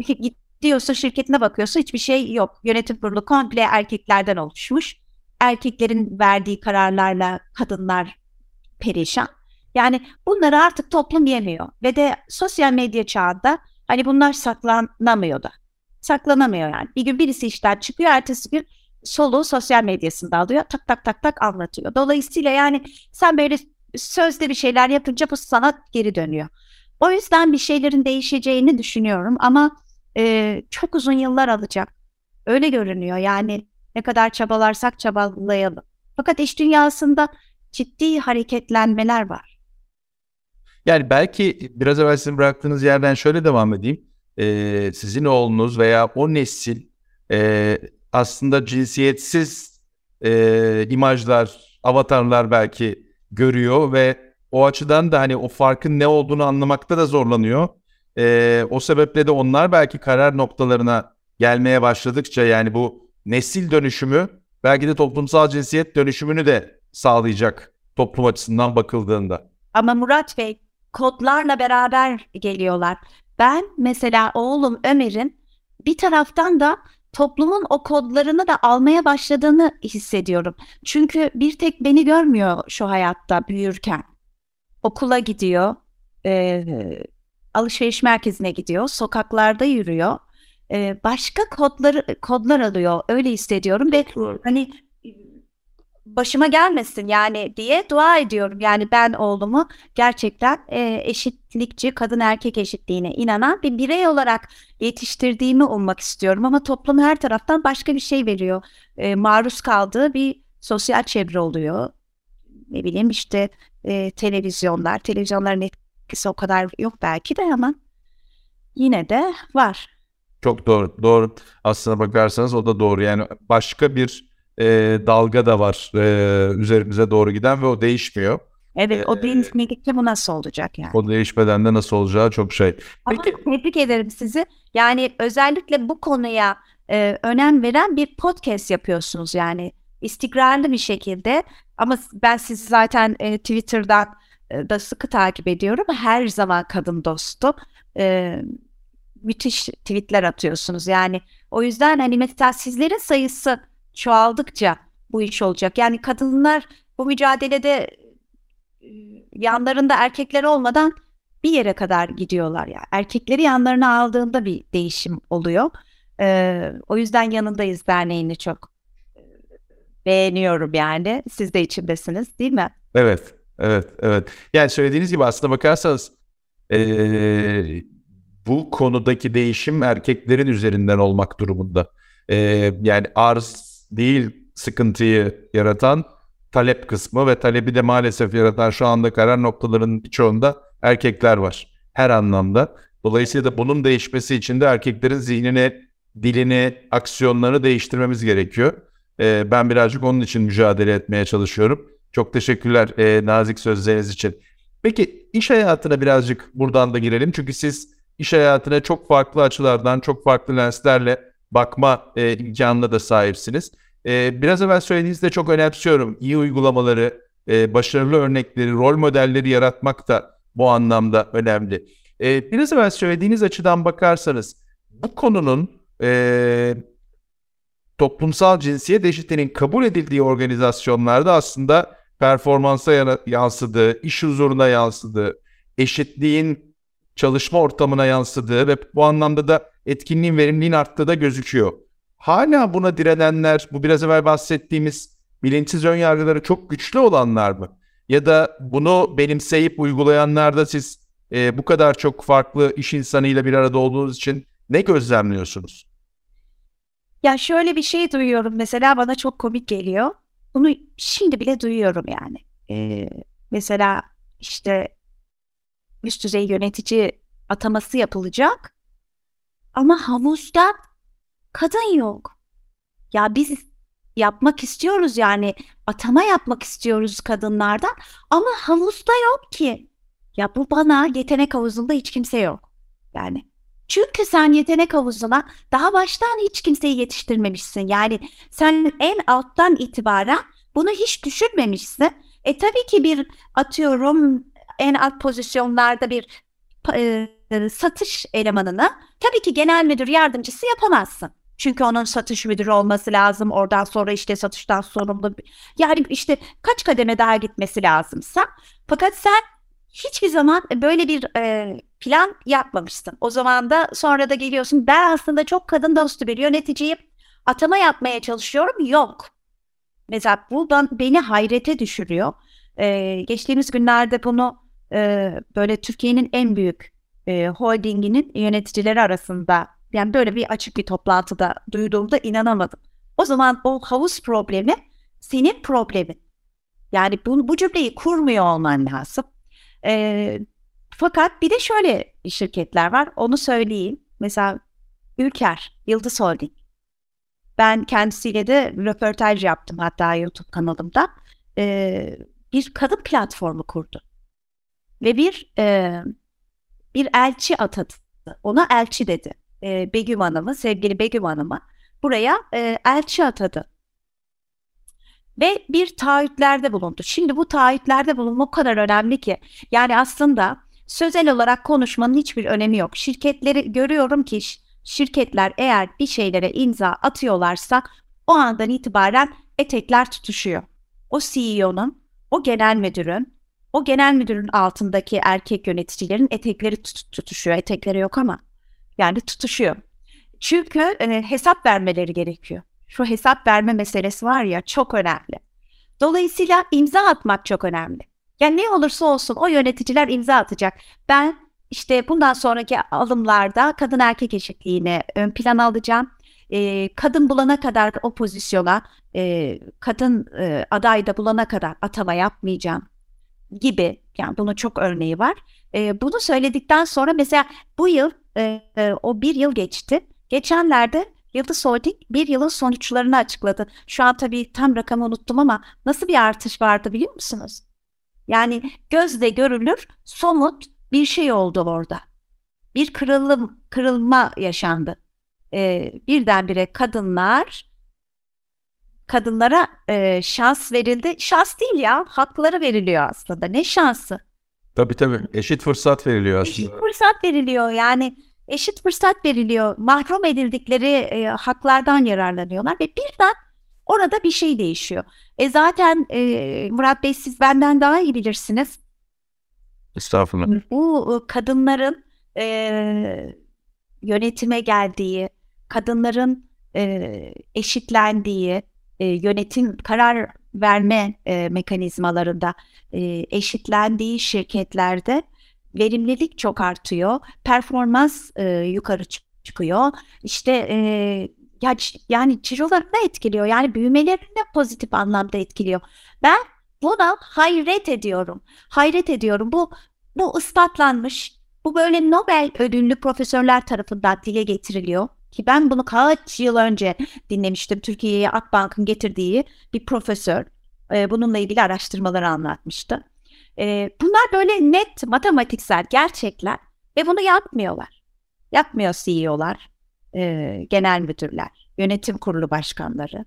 gidiyorsa şirketine bakıyorsa hiçbir şey yok. Yönetim kurulu komple erkeklerden oluşmuş. Erkeklerin verdiği kararlarla kadınlar perişan. Yani bunları artık toplum yemiyor. Ve de sosyal medya çağında hani bunlar saklanamıyor da. Saklanamıyor yani. Bir gün birisi işten çıkıyor, ertesi gün soluğu sosyal medyasında alıyor. Tak tak tak tak anlatıyor. Dolayısıyla yani sen böyle sözde bir şeyler yapınca bu sana geri dönüyor. O yüzden bir şeylerin değişeceğini düşünüyorum ama e, çok uzun yıllar alacak. Öyle görünüyor yani ne kadar çabalarsak çabalayalım. Fakat iş dünyasında ciddi hareketlenmeler var. Yani belki biraz evvel sizin bıraktığınız yerden şöyle devam edeyim. Ee, sizin oğlunuz veya o nesil e, aslında cinsiyetsiz e, imajlar, avatarlar belki görüyor ve o açıdan da hani o farkın ne olduğunu anlamakta da zorlanıyor. E, o sebeple de onlar belki karar noktalarına gelmeye başladıkça yani bu nesil dönüşümü belki de toplumsal cinsiyet dönüşümünü de sağlayacak toplum açısından bakıldığında. Ama Murat Bey kodlarla beraber geliyorlar. Ben mesela oğlum Ömer'in bir taraftan da toplumun o kodlarını da almaya başladığını hissediyorum. Çünkü bir tek beni görmüyor şu hayatta büyürken. Okula gidiyor, e, alışveriş merkezine gidiyor, sokaklarda yürüyor. E, başka kodları kodlar alıyor. Öyle hissediyorum ve hani başıma gelmesin yani diye dua ediyorum. Yani ben oğlumu gerçekten e, eşitlikçi, kadın erkek eşitliğine inanan bir birey olarak yetiştirdiğimi ummak istiyorum. Ama toplum her taraftan başka bir şey veriyor. E, maruz kaldığı bir sosyal çevre oluyor. Ne bileyim işte e, televizyonlar, televizyonların etkisi o kadar yok belki de ama yine de var. Çok doğru, doğru. Aslına bakarsanız o da doğru. Yani başka bir e, dalga da var e, üzerimize doğru giden ve o değişmiyor. Evet o değişmedikçe bu nasıl olacak yani? O değişmeden de nasıl olacağı çok şey. Ama Peki. tebrik ederim sizi. Yani özellikle bu konuya e, önem veren bir podcast yapıyorsunuz yani istikrarlı bir şekilde. Ama ben sizi zaten e, Twitter'dan e, da sıkı takip ediyorum. Her zaman kadın dostum. E, müthiş tweetler atıyorsunuz yani. O yüzden hani mesela sizlerin sayısı çoğaldıkça bu iş olacak. Yani kadınlar bu mücadelede yanlarında erkekler olmadan bir yere kadar gidiyorlar ya. Yani. Erkekleri yanlarına aldığında bir değişim oluyor. Ee, o yüzden yanındayız derneğini çok beğeniyorum yani. Siz de içindesiniz değil mi? Evet, evet, evet. Yani söylediğiniz gibi aslında bakarsanız ee, bu konudaki değişim erkeklerin üzerinden olmak durumunda. Ee, yani arz değil sıkıntıyı yaratan talep kısmı ve talebi de maalesef yaratan şu anda karar noktalarının birçoğunda erkekler var. Her anlamda. Dolayısıyla da bunun değişmesi için de erkeklerin zihnini, dilini, aksiyonlarını değiştirmemiz gerekiyor. Ee, ben birazcık onun için mücadele etmeye çalışıyorum. Çok teşekkürler e, nazik sözleriniz için. Peki iş hayatına birazcık buradan da girelim. Çünkü siz iş hayatına çok farklı açılardan, çok farklı lenslerle bakma e, imkanına da sahipsiniz. E, biraz evvel söylediğinizde çok önemsiyorum. İyi uygulamaları, e, başarılı örnekleri, rol modelleri yaratmak da bu anlamda önemli. E, biraz evvel söylediğiniz açıdan bakarsanız bu konunun e, toplumsal cinsiyet eşitliğinin kabul edildiği organizasyonlarda aslında performansa yansıdığı, iş huzuruna yansıdığı, eşitliğin çalışma ortamına yansıdığı ve bu anlamda da etkinliğin verimliliğin arttığı da gözüküyor. Hala buna direnenler, bu biraz evvel bahsettiğimiz bilinçsiz önyargıları çok güçlü olanlar mı? Ya da bunu benimseyip uygulayanlar da siz e, bu kadar çok farklı iş insanıyla bir arada olduğunuz için ne gözlemliyorsunuz? Ya şöyle bir şey duyuyorum mesela bana çok komik geliyor. Bunu şimdi bile duyuyorum yani. Ee, mesela işte üst düzey yönetici ataması yapılacak. Ama havuzda kadın yok. Ya biz yapmak istiyoruz yani atama yapmak istiyoruz kadınlardan ama havuzda yok ki. Ya bu bana yetenek havuzunda hiç kimse yok. Yani çünkü sen yetenek havuzuna daha baştan hiç kimseyi yetiştirmemişsin. Yani sen en alttan itibaren bunu hiç düşünmemişsin. E tabii ki bir atıyorum en alt pozisyonlarda bir e, satış elemanını tabii ki genel müdür yardımcısı yapamazsın. Çünkü onun satış müdürü olması lazım. Oradan sonra işte satıştan sorumlu. Yani işte kaç kademe daha gitmesi lazımsa. Fakat sen hiçbir zaman böyle bir e, plan yapmamışsın. O zaman da sonra da geliyorsun. Ben aslında çok kadın dostu bir yöneticiyim. Atama yapmaya çalışıyorum. Yok. Mesela bu beni hayrete düşürüyor. Ee, geçtiğimiz günlerde bunu e, böyle Türkiye'nin en büyük e, holdinginin yöneticileri arasında yani böyle bir açık bir toplantıda duyduğumda inanamadım. O zaman o havuz problemi senin problemin. Yani bu, bu cümleyi kurmuyor olman lazım. E, fakat bir de şöyle şirketler var onu söyleyeyim. Mesela Ülker, Yıldız Holding. Ben kendisiyle de röportaj yaptım hatta YouTube kanalımda. E, bir kadın platformu kurdu. Ve bir e, bir elçi atadı. Ona elçi dedi. E, Begüm Hanım'ı, sevgili Begüm Hanım'ı buraya e, elçi atadı. Ve bir taahhütlerde bulundu. Şimdi bu taahhütlerde bulunma o kadar önemli ki. Yani aslında sözel olarak konuşmanın hiçbir önemi yok. Şirketleri görüyorum ki şirketler eğer bir şeylere imza atıyorlarsa o andan itibaren etekler tutuşuyor. O CEO'nun, o genel müdürün, o genel müdürün altındaki erkek yöneticilerin etekleri tut- tutuşuyor. Etekleri yok ama yani tutuşuyor. Çünkü e, hesap vermeleri gerekiyor. Şu hesap verme meselesi var ya çok önemli. Dolayısıyla imza atmak çok önemli. Yani ne olursa olsun o yöneticiler imza atacak. Ben işte bundan sonraki alımlarda kadın erkek eşitliğini ön plana alacağım. E, kadın bulana kadar o pozisyona, e, kadın e, aday da bulana kadar atama yapmayacağım gibi. Yani bunun çok örneği var. E, bunu söyledikten sonra mesela bu yıl e, e, o bir yıl geçti. Geçenlerde Yıldız Holding bir yılın sonuçlarını açıkladı. Şu an tabii tam rakamı unuttum ama nasıl bir artış vardı biliyor musunuz? Yani gözle görülür somut bir şey oldu orada. Bir kırılım, kırılma yaşandı. Ee, birdenbire kadınlar kadınlara e, şans verildi. Şans değil ya, hakları veriliyor aslında. Ne şansı? Tabii tabii. Eşit fırsat veriliyor aslında. Eşit fırsat veriliyor. Yani eşit fırsat veriliyor. Mahrum edildikleri e, haklardan yararlanıyorlar ve birden orada bir şey değişiyor. E zaten e, Murat Bey siz benden daha iyi bilirsiniz. Estağfurullah. Bu kadınların e, yönetime geldiği, kadınların e, eşitlendiği, e, yönetim karar verme e, mekanizmalarında e, eşitlendiği şirketlerde verimlilik çok artıyor, performans e, yukarı çıkıyor. İşte e, ya, yani cirolarını etkiliyor, yani büyümelerini pozitif anlamda etkiliyor. Ben buna hayret ediyorum. Hayret ediyorum. Bu bu ispatlanmış. Bu böyle Nobel ödüllü profesörler tarafından dile getiriliyor. Ki ben bunu kaç yıl önce dinlemiştim. Türkiye'ye Akbank'ın getirdiği bir profesör e, bununla ilgili araştırmaları anlatmıştı. E, bunlar böyle net matematiksel gerçekler ve bunu yapmıyorlar. Yapmıyor CEO'lar, e, genel müdürler, yönetim kurulu başkanları.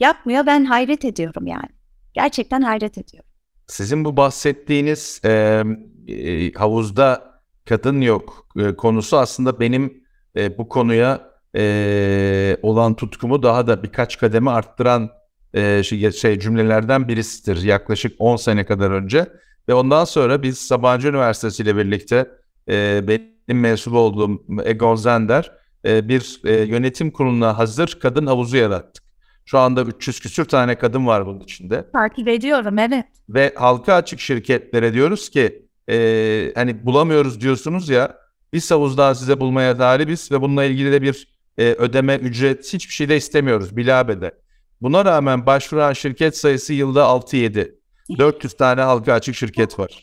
Yapmıyor ben hayret ediyorum yani. Gerçekten hayret ediyorum. Sizin bu bahsettiğiniz e, e, havuzda kadın yok e, konusu aslında benim e, bu konuya e, olan tutkumu daha da birkaç kademe arttıran e, şey, şey cümlelerden birisidir. Yaklaşık 10 sene kadar önce ve ondan sonra biz Sabancı Üniversitesi ile birlikte e, benim mensup olduğum Egon Zender e, bir e, yönetim kuruluna hazır kadın havuzu yarattık. Şu anda 300 küsür tane kadın var bunun içinde. Takip ediyorum evet. Ve halka açık şirketlere diyoruz ki e, hani bulamıyoruz diyorsunuz ya biz havuzdan size bulmaya talibiz ve bununla ilgili de bir e, ödeme, ücret hiçbir şey de istemiyoruz bilabede. Buna rağmen başvuran şirket sayısı yılda 6-7. 400 tane halka açık şirket var.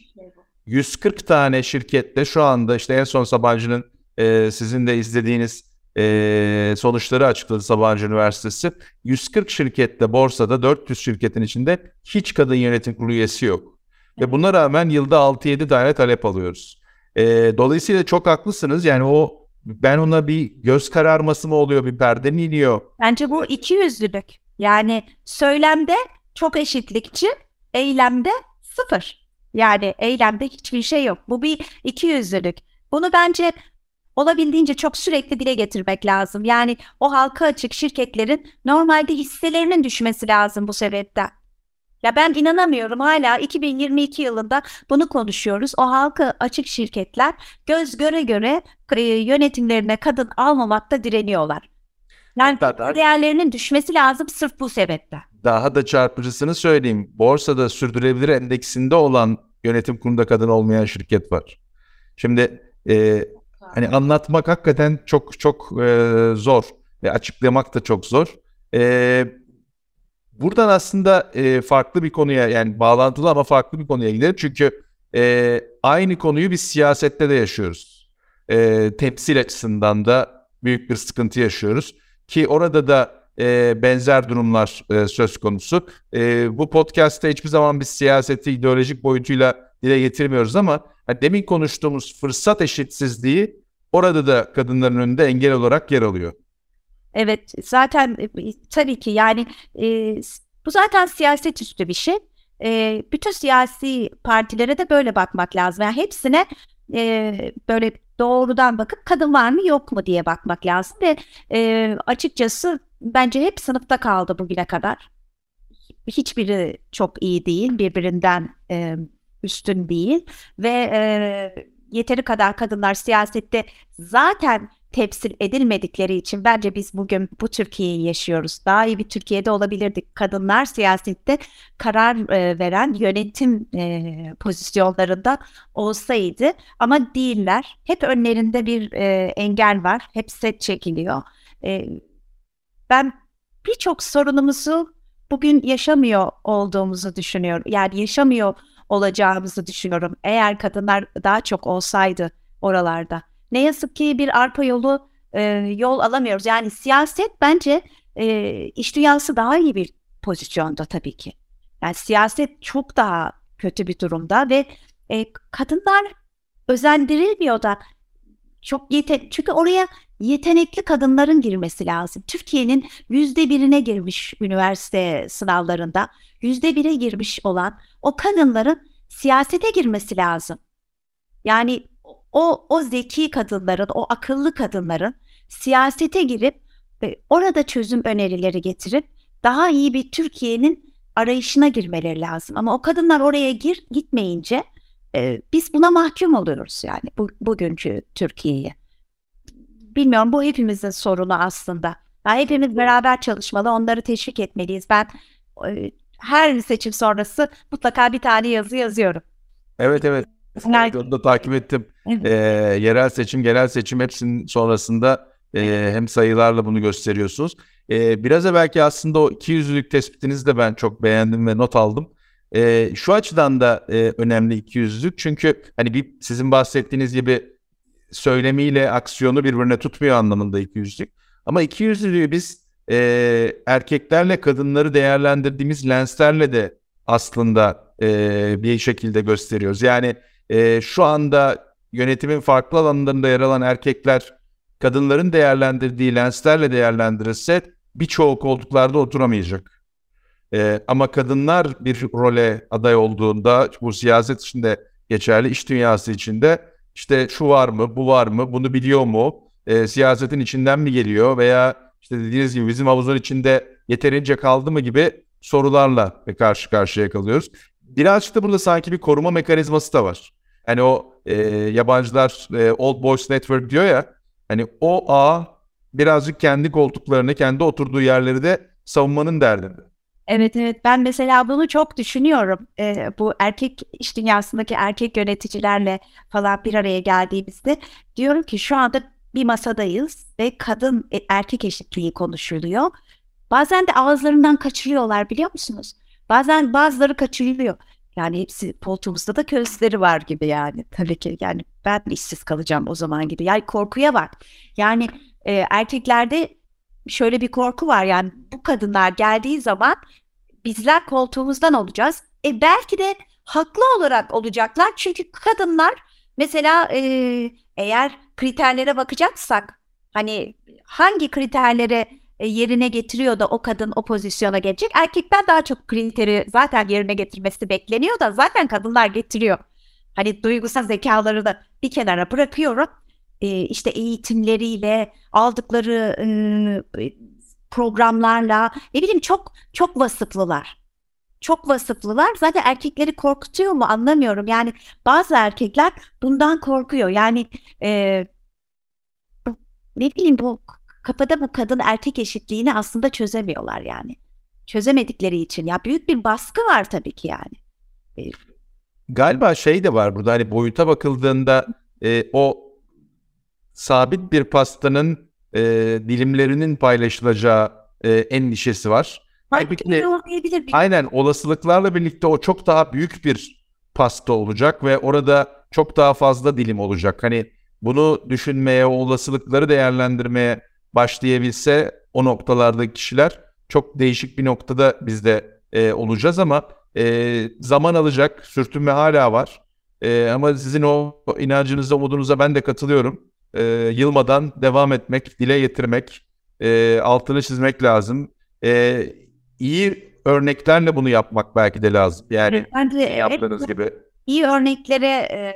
140 tane şirkette şu anda işte en son Sabancı'nın e, sizin de izlediğiniz e, sonuçları açıkladı Sabancı Üniversitesi. 140 şirkette borsada 400 şirketin içinde hiç kadın yönetim kurulu üyesi yok. Ve buna rağmen yılda 6-7 tane talep alıyoruz. E, dolayısıyla çok haklısınız. Yani o ben ona bir göz kararması mı oluyor, bir perde mi iniyor? Bence bu iki yüzlülük. Yani söylemde çok eşitlikçi, eylemde sıfır. Yani eylemde hiçbir şey yok. Bu bir iki yüzlülük. Bunu bence olabildiğince çok sürekli dile getirmek lazım. Yani o halka açık şirketlerin normalde hisselerinin düşmesi lazım bu sebepten. Ya ben inanamıyorum hala 2022 yılında bunu konuşuyoruz. O halka açık şirketler göz göre göre e, yönetimlerine kadın almamakta direniyorlar. Yani daha, değerlerinin düşmesi lazım sırf bu sebeple. Daha da çarpıcısını söyleyeyim. Borsada sürdürülebilir endeksinde olan yönetim kurulunda kadın olmayan şirket var. Şimdi e, hani anlatmak hakikaten çok çok e, zor ve açıklamak da çok zor. E, buradan aslında e, farklı bir konuya yani bağlantılı ama farklı bir konuya gidelim. Çünkü e, aynı konuyu biz siyasette de yaşıyoruz. E, temsil açısından da büyük bir sıkıntı yaşıyoruz. Ki orada da e, benzer durumlar e, söz konusu. E, bu podcast'te hiçbir zaman biz siyaseti ideolojik boyutuyla dile getirmiyoruz ama yani demin konuştuğumuz fırsat eşitsizliği orada da kadınların önünde engel olarak yer alıyor. Evet zaten e, tabii ki yani e, bu zaten siyaset üstü bir şey. E, bütün siyasi partilere de böyle bakmak lazım. Yani hepsine e, böyle doğrudan bakıp kadın var mı yok mu diye bakmak lazım ve e, açıkçası bence hep sınıfta kaldı bugüne kadar. Hiçbiri çok iyi değil, birbirinden e, üstün değil ve e, yeteri kadar kadınlar siyasette zaten temsil edilmedikleri için bence biz bugün bu Türkiye'yi yaşıyoruz. Daha iyi bir Türkiye'de olabilirdik. Kadınlar siyasette karar e, veren yönetim e, pozisyonlarında olsaydı ama değiller. Hep önlerinde bir e, engel var. Hep set çekiliyor. E, ben birçok sorunumuzu bugün yaşamıyor olduğumuzu düşünüyorum. Yani yaşamıyor olacağımızı düşünüyorum. Eğer kadınlar daha çok olsaydı oralarda. Ne yazık ki bir arpa yolu e, yol alamıyoruz. Yani siyaset bence e, iş dünyası daha iyi bir pozisyonda tabii ki. Yani siyaset çok daha kötü bir durumda ve e, kadınlar özendirilmiyor da çok yeten çünkü oraya yetenekli kadınların girmesi lazım. Türkiye'nin yüzde birine girmiş üniversite sınavlarında yüzde bire girmiş olan o kadınların siyasete girmesi lazım. Yani o o zeki kadınların, o akıllı kadınların siyasete girip ve orada çözüm önerileri getirip daha iyi bir Türkiye'nin arayışına girmeleri lazım. Ama o kadınlar oraya gir gitmeyince e, biz buna mahkum oluyoruz yani bu, bugünkü Türkiye'yi. Bilmiyorum bu hepimizin sorunu aslında. Yani hepimiz beraber çalışmalı, onları teşvik etmeliyiz. Ben e, her seçim sonrası mutlaka bir tane yazı yazıyorum. Evet evet. Onu da takip ettim. Ee, yerel seçim, genel seçim hepsinin sonrasında e, hem sayılarla bunu gösteriyorsunuz. Ee, biraz belki aslında o iki yüzlülük tespitinizi de ben çok beğendim ve not aldım. Ee, şu açıdan da e, önemli iki yüzlülük çünkü hani bir sizin bahsettiğiniz gibi söylemiyle aksiyonu birbirine tutmuyor anlamında iki yüzlülük. Ama iki yüzlülüğü biz e, erkeklerle kadınları değerlendirdiğimiz lenslerle de aslında e, bir şekilde gösteriyoruz. Yani e, şu anda yönetimin farklı alanlarında yer alan erkekler kadınların değerlendirdiği lenslerle değerlendirirse birçoğu koltuklarda oturamayacak. E, ama kadınlar bir role aday olduğunda bu siyaset içinde geçerli, iş dünyası içinde işte şu var mı, bu var mı, bunu biliyor mu, e, siyasetin içinden mi geliyor veya işte dediğiniz gibi bizim havuzun içinde yeterince kaldı mı gibi sorularla karşı karşıya kalıyoruz. Birazcık da burada sanki bir koruma mekanizması da var. Hani o e, yabancılar e, Old Boys Network diyor ya hani o ağ birazcık kendi koltuklarını, kendi oturduğu yerleri de savunmanın derdinde. Evet evet ben mesela bunu çok düşünüyorum. Ee, bu erkek iş dünyasındaki erkek yöneticilerle falan bir araya geldiğimizde diyorum ki şu anda bir masadayız ve kadın e, erkek eşitliği konuşuluyor. Bazen de ağızlarından kaçırıyorlar biliyor musunuz? Bazen bazıları kaçırılıyor. Yani hepsi koltuğumuzda da közleri var gibi yani. Tabii ki yani ben işsiz kalacağım o zaman gibi. Yani korkuya bak. Yani e, erkeklerde şöyle bir korku var yani bu kadınlar geldiği zaman bizler koltuğumuzdan olacağız. E belki de haklı olarak olacaklar çünkü kadınlar mesela e, eğer kriterlere bakacaksak hani hangi kriterlere yerine getiriyor da o kadın o pozisyona gelecek. Erkekten daha çok kriteri zaten yerine getirmesi bekleniyor da zaten kadınlar getiriyor. Hani duygusal zekaları da bir kenara bırakıyorum. Ee, işte eğitimleriyle aldıkları e, programlarla ne bileyim çok çok vasıflılar. Çok vasıflılar. Zaten erkekleri korkutuyor mu anlamıyorum. Yani bazı erkekler bundan korkuyor. Yani e, ne bileyim bu kafada bu kadın erkek eşitliğini aslında çözemiyorlar yani. Çözemedikleri için ya büyük bir baskı var tabii ki yani. E, Galiba şey de var burada hani boyuta bakıldığında e, o sabit bir pastanın e, dilimlerinin paylaşılacağı e, endişesi var. Halbuki aynen olasılıklarla birlikte o çok daha büyük bir pasta olacak ve orada çok daha fazla dilim olacak. Hani bunu düşünmeye, o olasılıkları değerlendirmeye başlayabilse o noktalardaki kişiler çok değişik bir noktada biz de e, olacağız ama e, zaman alacak, sürtünme hala var. E, ama sizin o inancınıza, umudunuza ben de katılıyorum. E, yılmadan devam etmek, dile getirmek, e, altını çizmek lazım. E, iyi örneklerle bunu yapmak belki de lazım. Yani Bence yaptığınız hep gibi. iyi örneklere e,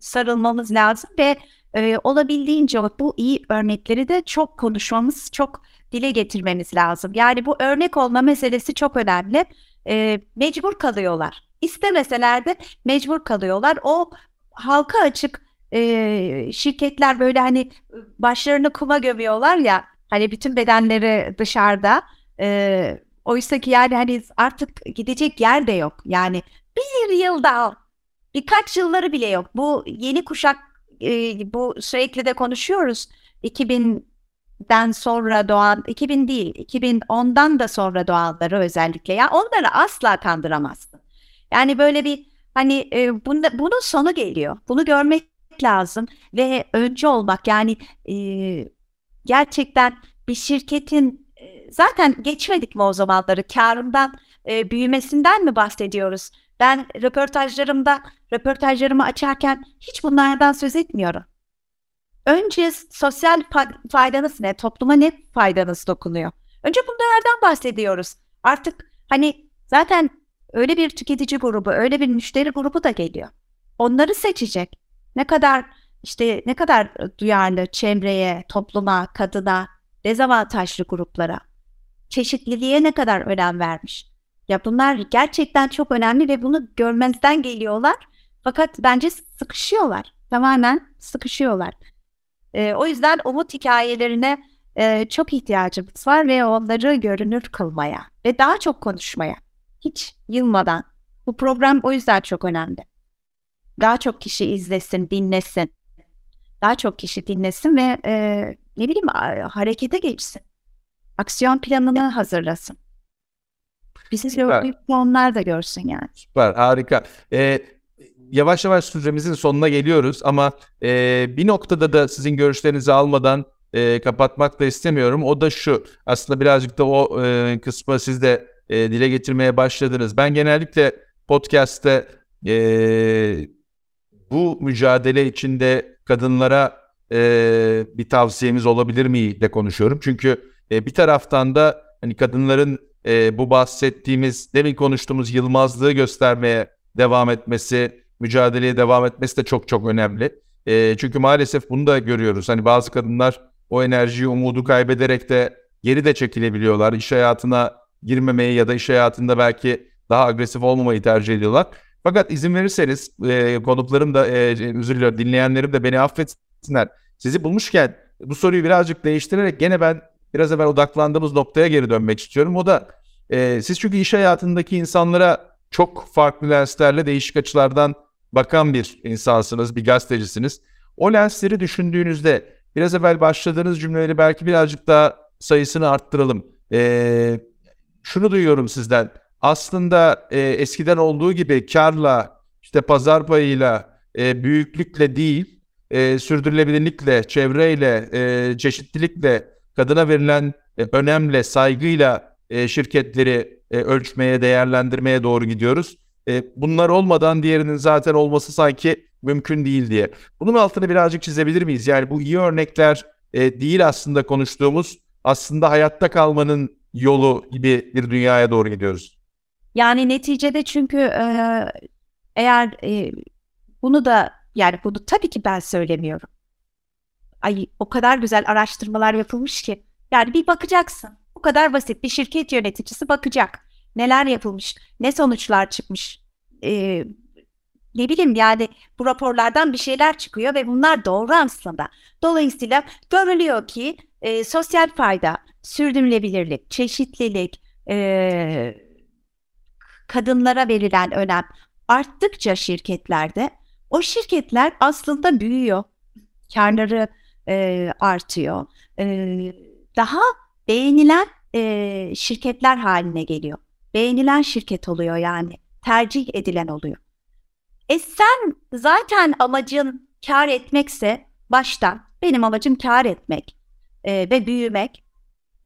sarılmamız lazım ve e, olabildiğince bu iyi örnekleri de çok konuşmamız, çok dile getirmemiz lazım. Yani bu örnek olma meselesi çok önemli. E, mecbur kalıyorlar. İstemeseler de mecbur kalıyorlar. O halka açık e, şirketler böyle hani başlarını kuma gömüyorlar ya hani bütün bedenleri dışarıda. E, oysa ki yani hani artık gidecek yer de yok. Yani bir yılda birkaç yılları bile yok. Bu yeni kuşak e, bu sürekli de konuşuyoruz. 2000'den sonra doğan 2000 değil 2010'dan da sonra doğanları özellikle ya onları asla kandıramazsın. Yani böyle bir hani e, bunda, bunun sonu geliyor. Bunu görmek lazım ve önce olmak yani e, gerçekten bir şirketin e, zaten geçmedik mi o zamanları karından e, büyümesinden mi bahsediyoruz? Ben röportajlarımda röportajlarımı açarken hiç bunlardan söz etmiyorum. Önce sosyal faydanız ne? Topluma ne faydanız dokunuyor? Önce bunlardan bahsediyoruz. Artık hani zaten öyle bir tüketici grubu, öyle bir müşteri grubu da geliyor. Onları seçecek. Ne kadar işte ne kadar duyarlı çevreye, topluma, kadına, dezavantajlı gruplara, çeşitliliğe ne kadar önem vermiş. Ya bunlar gerçekten çok önemli ve bunu görmezden geliyorlar. Fakat bence sıkışıyorlar. Tamamen sıkışıyorlar. Ee, o yüzden umut hikayelerine e, çok ihtiyacımız var ve onları görünür kılmaya ve daha çok konuşmaya. Hiç yılmadan. Bu program o yüzden çok önemli. Daha çok kişi izlesin, dinlesin. Daha çok kişi dinlesin ve e, ne bileyim harekete geçsin. Aksiyon planını hazırlasın. Bizi onlar da görsün yani. Süper, harika. Ee, yavaş yavaş süremizin sonuna geliyoruz ama e, bir noktada da sizin görüşlerinizi almadan e, kapatmak da istemiyorum. O da şu, aslında birazcık da o e, kısmı siz de e, dile getirmeye başladınız. Ben genellikle podcast'te e, bu mücadele içinde kadınlara e, bir tavsiyemiz olabilir mi de konuşuyorum. Çünkü e, bir taraftan da hani kadınların e, bu bahsettiğimiz demin konuştuğumuz yılmazlığı göstermeye devam etmesi, mücadeleye devam etmesi de çok çok önemli. E, çünkü maalesef bunu da görüyoruz. Hani bazı kadınlar o enerjiyi, umudu kaybederek de geri de çekilebiliyorlar. İş hayatına girmemeyi ya da iş hayatında belki daha agresif olmamayı tercih ediyorlar. Fakat izin verirseniz e, konuklarım da e, özür diliyorum dinleyenlerim de beni affetsinler. Sizi bulmuşken bu soruyu birazcık değiştirerek gene ben biraz evvel odaklandığımız noktaya geri dönmek istiyorum. O da e, siz çünkü iş hayatındaki insanlara çok farklı lenslerle değişik açılardan bakan bir insansınız, bir gazetecisiniz. O lensleri düşündüğünüzde biraz evvel başladığınız cümleleri belki birazcık daha sayısını arttıralım. E, şunu duyuyorum sizden. Aslında e, eskiden olduğu gibi karla, işte pazar payıyla, e, büyüklükle değil, e, sürdürülebilirlikle, çevreyle, e, çeşitlilikle, kadına verilen e, önemle, saygıyla e, şirketleri e, ölçmeye, değerlendirmeye doğru gidiyoruz. E, bunlar olmadan diğerinin zaten olması sanki mümkün değil diye. Bunun altını birazcık çizebilir miyiz? Yani bu iyi örnekler e, değil aslında konuştuğumuz, aslında hayatta kalmanın yolu gibi bir dünyaya doğru gidiyoruz. Yani neticede çünkü e, eğer e, bunu da yani bunu tabii ki ben söylemiyorum. Ay o kadar güzel araştırmalar yapılmış ki. Yani bir bakacaksın. Bu kadar basit. Bir şirket yöneticisi bakacak. Neler yapılmış, ne sonuçlar çıkmış. Ee, ne bileyim yani bu raporlardan bir şeyler çıkıyor ve bunlar doğru aslında. Dolayısıyla görülüyor ki e, sosyal fayda, sürdürülebilirlik, çeşitlilik, e, kadınlara verilen önem arttıkça şirketlerde o şirketler aslında büyüyor. Karları e, artıyor. E, daha beğenilen e, şirketler haline geliyor. Beğenilen şirket oluyor yani. Tercih edilen oluyor. E sen zaten amacın kar etmekse baştan benim amacım kar etmek e, ve büyümek.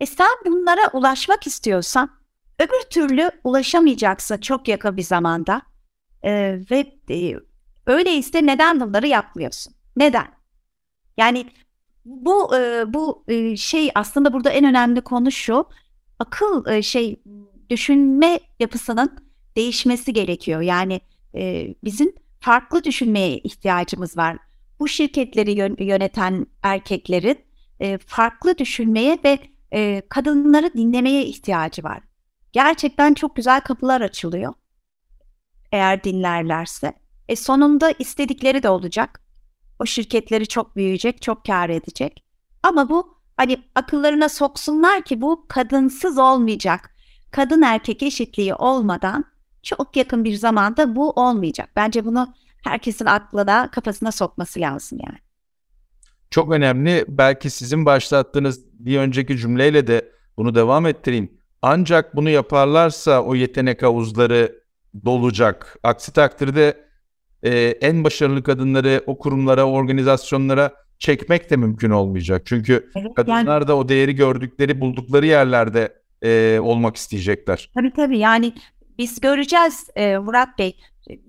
E sen bunlara ulaşmak istiyorsan öbür türlü ulaşamayacaksın çok yakın bir zamanda. E, ve e, öyleyse neden bunları yapmıyorsun? Neden? Yani bu e, bu e, şey aslında burada en önemli konu şu. Akıl e, şey düşünme yapısının değişmesi gerekiyor. Yani e, bizim farklı düşünmeye ihtiyacımız var. Bu şirketleri yöneten erkeklerin e, farklı düşünmeye ve e, kadınları dinlemeye ihtiyacı var. Gerçekten çok güzel kapılar açılıyor. Eğer dinlerlerse. E sonunda istedikleri de olacak. O şirketleri çok büyüyecek, çok kar edecek. Ama bu hani akıllarına soksunlar ki bu kadınsız olmayacak. Kadın erkek eşitliği olmadan çok yakın bir zamanda bu olmayacak. Bence bunu herkesin aklına, kafasına sokması lazım yani. Çok önemli. Belki sizin başlattığınız bir önceki cümleyle de bunu devam ettireyim. Ancak bunu yaparlarsa o yetenek havuzları dolacak. Aksi takdirde e, en başarılı kadınları o kurumlara, organizasyonlara çekmek de mümkün olmayacak. Çünkü evet, kadınlar yani, da o değeri gördükleri, buldukları yerlerde e, olmak isteyecekler. Tabii tabii yani biz göreceğiz e, Murat Bey.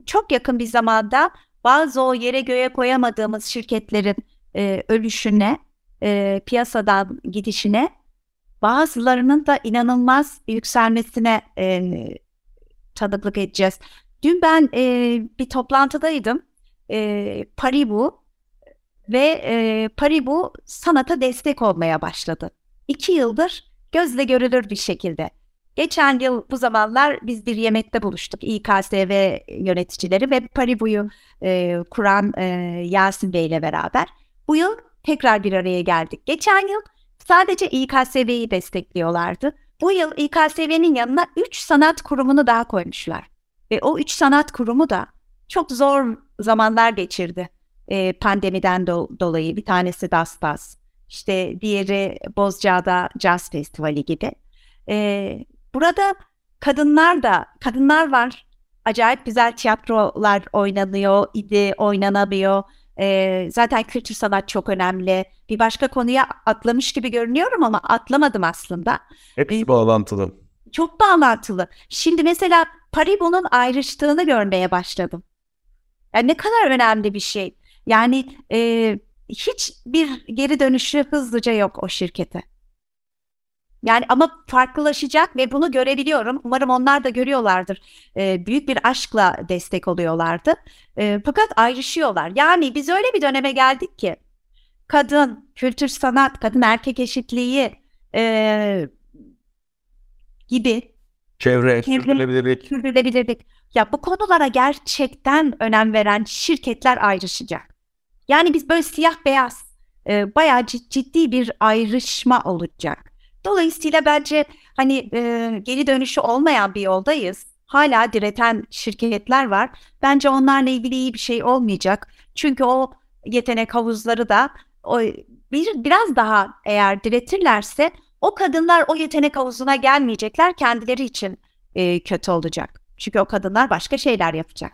Çok yakın bir zamanda bazı o yere göğe koyamadığımız şirketlerin e, ölüşüne, e, piyasadan gidişine, bazılarının da inanılmaz yükselmesine e, tanıklık edeceğiz. Dün ben e, bir toplantıdaydım. E, Paribu ve e, Paribu sanata destek olmaya başladı. İki yıldır gözle görülür bir şekilde. Geçen yıl bu zamanlar biz bir yemekte buluştuk İKSV yöneticileri ve Paribu'yu e, kuran e, Yasin Bey ile beraber. Bu yıl tekrar bir araya geldik. Geçen yıl sadece İKSV'yi destekliyorlardı. Bu yıl İKSV'nin yanına 3 sanat kurumunu daha koymuşlar. Ve o 3 sanat kurumu da çok zor zamanlar geçirdi e, pandemiden do- dolayı. Bir tanesi Dastas, işte diğeri Bozcaada Jazz Festivali gibi. E, burada kadınlar da, kadınlar var. Acayip güzel tiyatrolar oynanıyor, idi oynanabiliyor. E, zaten kültür sanat çok önemli. Bir başka konuya atlamış gibi görünüyorum ama atlamadım aslında. Hepsi bağlantılı. Çok bağlantılı. Şimdi mesela Paribu'nun ayrıştığını görmeye başladım. Yani ne kadar önemli bir şey. Yani e, hiçbir geri dönüşü hızlıca yok o şirkete. Yani ama farklılaşacak ve bunu görebiliyorum. Umarım onlar da görüyorlardır. E, büyük bir aşkla destek oluyorlardı. E, fakat ayrışıyorlar. Yani biz öyle bir döneme geldik ki kadın, kültür sanat, kadın erkek eşitliği e, gibi çevre, sürdürülebilirlik. sürdürülebilirlik. Ya bu konulara gerçekten önem veren şirketler ayrışacak. Yani biz böyle siyah beyaz e, bayağı ciddi bir ayrışma olacak. Dolayısıyla bence hani e, geri dönüşü olmayan bir yoldayız. Hala direten şirketler var. Bence onlarla ilgili iyi bir şey olmayacak. Çünkü o yetenek havuzları da o bir biraz daha eğer diretirlerse o kadınlar o yetenek havuzuna gelmeyecekler. Kendileri için e, kötü olacak. Çünkü o kadınlar başka şeyler yapacak.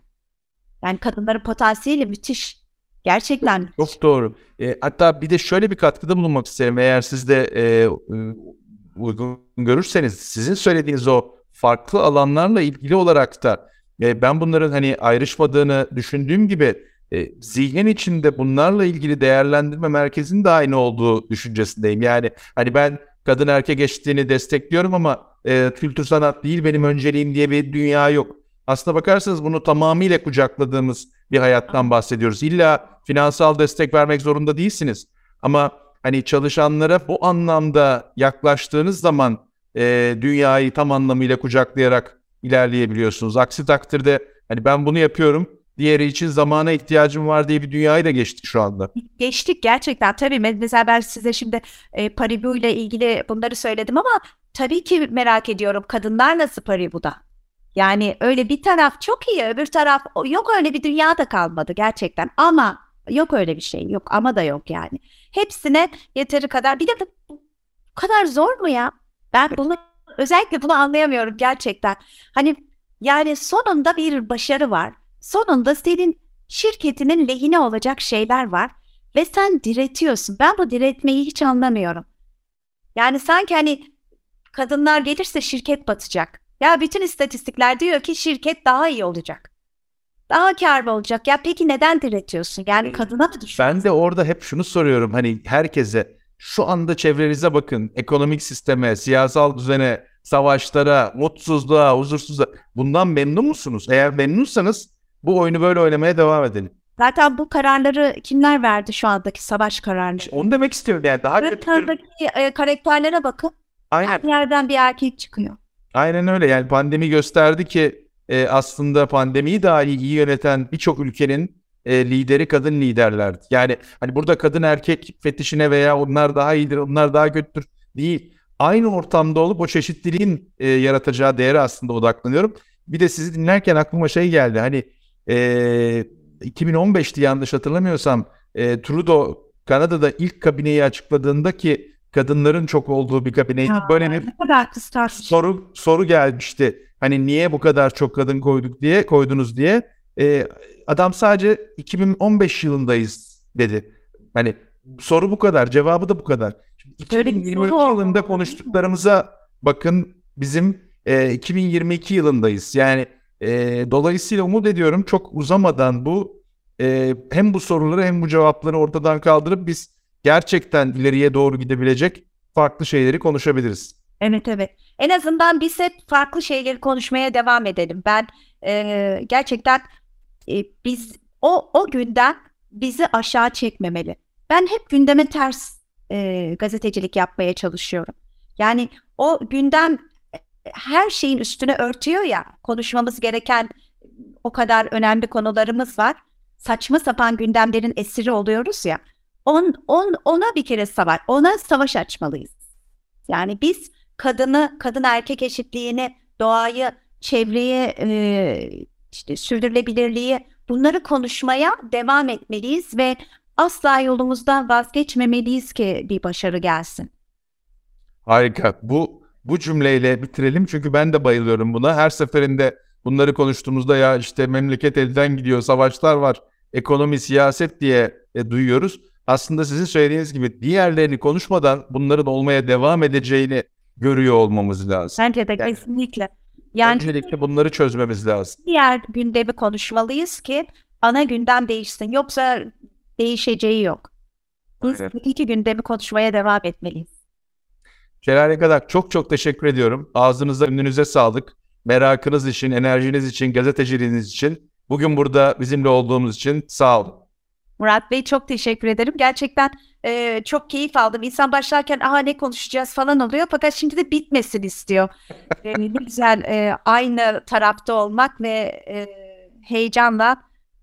Yani kadınların potansiyeli müthiş. Gerçekten. Çok doğru. E, hatta bir de şöyle bir katkıda bulunmak isterim. Eğer siz de e, uygun görürseniz sizin söylediğiniz o farklı alanlarla ilgili olarak da e, ben bunların hani ayrışmadığını düşündüğüm gibi e, zihnin içinde bunlarla ilgili değerlendirme merkezinin de aynı olduğu düşüncesindeyim. Yani hani ben kadın erkek eşitliğini destekliyorum ama e, kültür sanat değil benim önceliğim diye bir dünya yok. Aslına bakarsanız bunu tamamıyla kucakladığımız bir hayattan bahsediyoruz. İlla finansal destek vermek zorunda değilsiniz. Ama hani çalışanlara bu anlamda yaklaştığınız zaman e, dünyayı tam anlamıyla kucaklayarak ilerleyebiliyorsunuz. Aksi takdirde hani ben bunu yapıyorum diğeri için zamana ihtiyacım var diye bir dünyayı da geçtik şu anda. Geçtik gerçekten tabii. Mesela ben size şimdi e, Paribu ile ilgili bunları söyledim ama tabii ki merak ediyorum kadınlar nasıl Paribu'da? Yani öyle bir taraf çok iyi öbür taraf yok öyle bir dünya da kalmadı gerçekten ama yok öyle bir şey yok ama da yok yani. Hepsine yeteri kadar bir de bu kadar zor mu ya? Ben bunu özellikle bunu anlayamıyorum gerçekten. Hani yani sonunda bir başarı var. Sonunda senin şirketinin lehine olacak şeyler var ve sen diretiyorsun. Ben bu diretmeyi hiç anlamıyorum. Yani sanki hani kadınlar gelirse şirket batacak. Ya bütün istatistikler diyor ki şirket daha iyi olacak. Daha karlı olacak. Ya peki neden diretiyorsun? Yani kadına mı düşün? Ben de orada hep şunu soruyorum hani herkese şu anda çevrenize bakın ekonomik sisteme, siyasal düzene, savaşlara, mutsuzluğa, huzursuzluğa bundan memnun musunuz? Eğer memnunsanız bu oyunu böyle oynamaya devam edelim. Zaten bu kararları kimler verdi şu andaki savaş kararları? Onu demek istiyorum yani daha. Haritanızdaki e, karakterlere bakın. Aynen. Her yerden bir erkek çıkıyor. Aynen öyle yani pandemi gösterdi ki e, aslında pandemiyi dahi iyi yöneten birçok ülkenin e, lideri kadın liderlerdi. Yani hani burada kadın erkek fetişine veya onlar daha iyidir, onlar daha kötüdür değil. Aynı ortamda olup o çeşitliliğin e, yaratacağı değere aslında odaklanıyorum. Bir de sizi dinlerken aklıma şey geldi. Hani e, 2015'ti yanlış hatırlamıyorsam e, Trudeau Kanada'da ilk kabineyi açıkladığında ki kadınların çok olduğu bir kabineydi. Ya, Böyle bir soru soru gelmişti. Hani niye bu kadar çok kadın koyduk diye koydunuz diye. Ee, adam sadece 2015 yılındayız dedi. Hani soru bu kadar, cevabı da bu kadar. Şimdi Böyle bir 2023 soru oldu. yılında konuştuklarımıza bakın bizim e, 2022 yılındayız. Yani e, dolayısıyla umut ediyorum çok uzamadan bu e, hem bu soruları hem bu cevapları ortadan kaldırıp biz gerçekten ileriye doğru gidebilecek farklı şeyleri konuşabiliriz. Evet evet. En azından biz hep farklı şeyleri konuşmaya devam edelim. Ben e, gerçekten e, biz o o günden bizi aşağı çekmemeli. Ben hep gündeme ters e, gazetecilik yapmaya çalışıyorum. Yani o gündem her şeyin üstüne örtüyor ya. Konuşmamız gereken o kadar önemli konularımız var. Saçma sapan gündemlerin esiri oluyoruz ya. On, on, ona bir kere savaş, ona savaş açmalıyız. Yani biz kadını, kadın erkek eşitliğini, doğayı, çevreye, e, işte sürdürülebilirliği bunları konuşmaya devam etmeliyiz ve asla yolumuzdan vazgeçmemeliyiz ki bir başarı gelsin. Harika. Bu bu cümleyle bitirelim çünkü ben de bayılıyorum buna. Her seferinde bunları konuştuğumuzda ya işte memleket elden gidiyor, savaşlar var, ekonomi, siyaset diye e, duyuyoruz. Aslında sizin söylediğiniz gibi diğerlerini konuşmadan bunların olmaya devam edeceğini görüyor olmamız lazım. Bence de Yani- kesinlikle. Yani Öncelikle bunları çözmemiz lazım. diğer gündemi konuşmalıyız ki ana gündem değişsin. Yoksa değişeceği yok. Biz Aynen. iki gündemi konuşmaya devam etmeliyiz. Şelale kadar çok çok teşekkür ediyorum. Ağzınıza, önünüze sağlık. Merakınız için, enerjiniz için, gazeteciliğiniz için. Bugün burada bizimle olduğumuz için sağ olun. Murat Bey çok teşekkür ederim. Gerçekten e, çok keyif aldım. İnsan başlarken aha ne konuşacağız falan oluyor. Fakat şimdi de bitmesin istiyor. <laughs> E, ne güzel e, aynı tarafta olmak ve e, heyecanla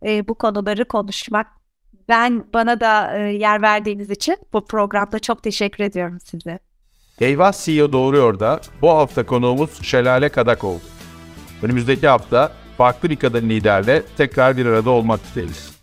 e, bu konuları konuşmak. Ben bana da e, yer verdiğiniz için bu programda çok teşekkür ediyorum size. Eyvah CEO Doğruyor da bu hafta konuğumuz Şelale Kadak oldu. Önümüzdeki hafta farklı bir kadın liderle tekrar bir arada olmak üzereyiz.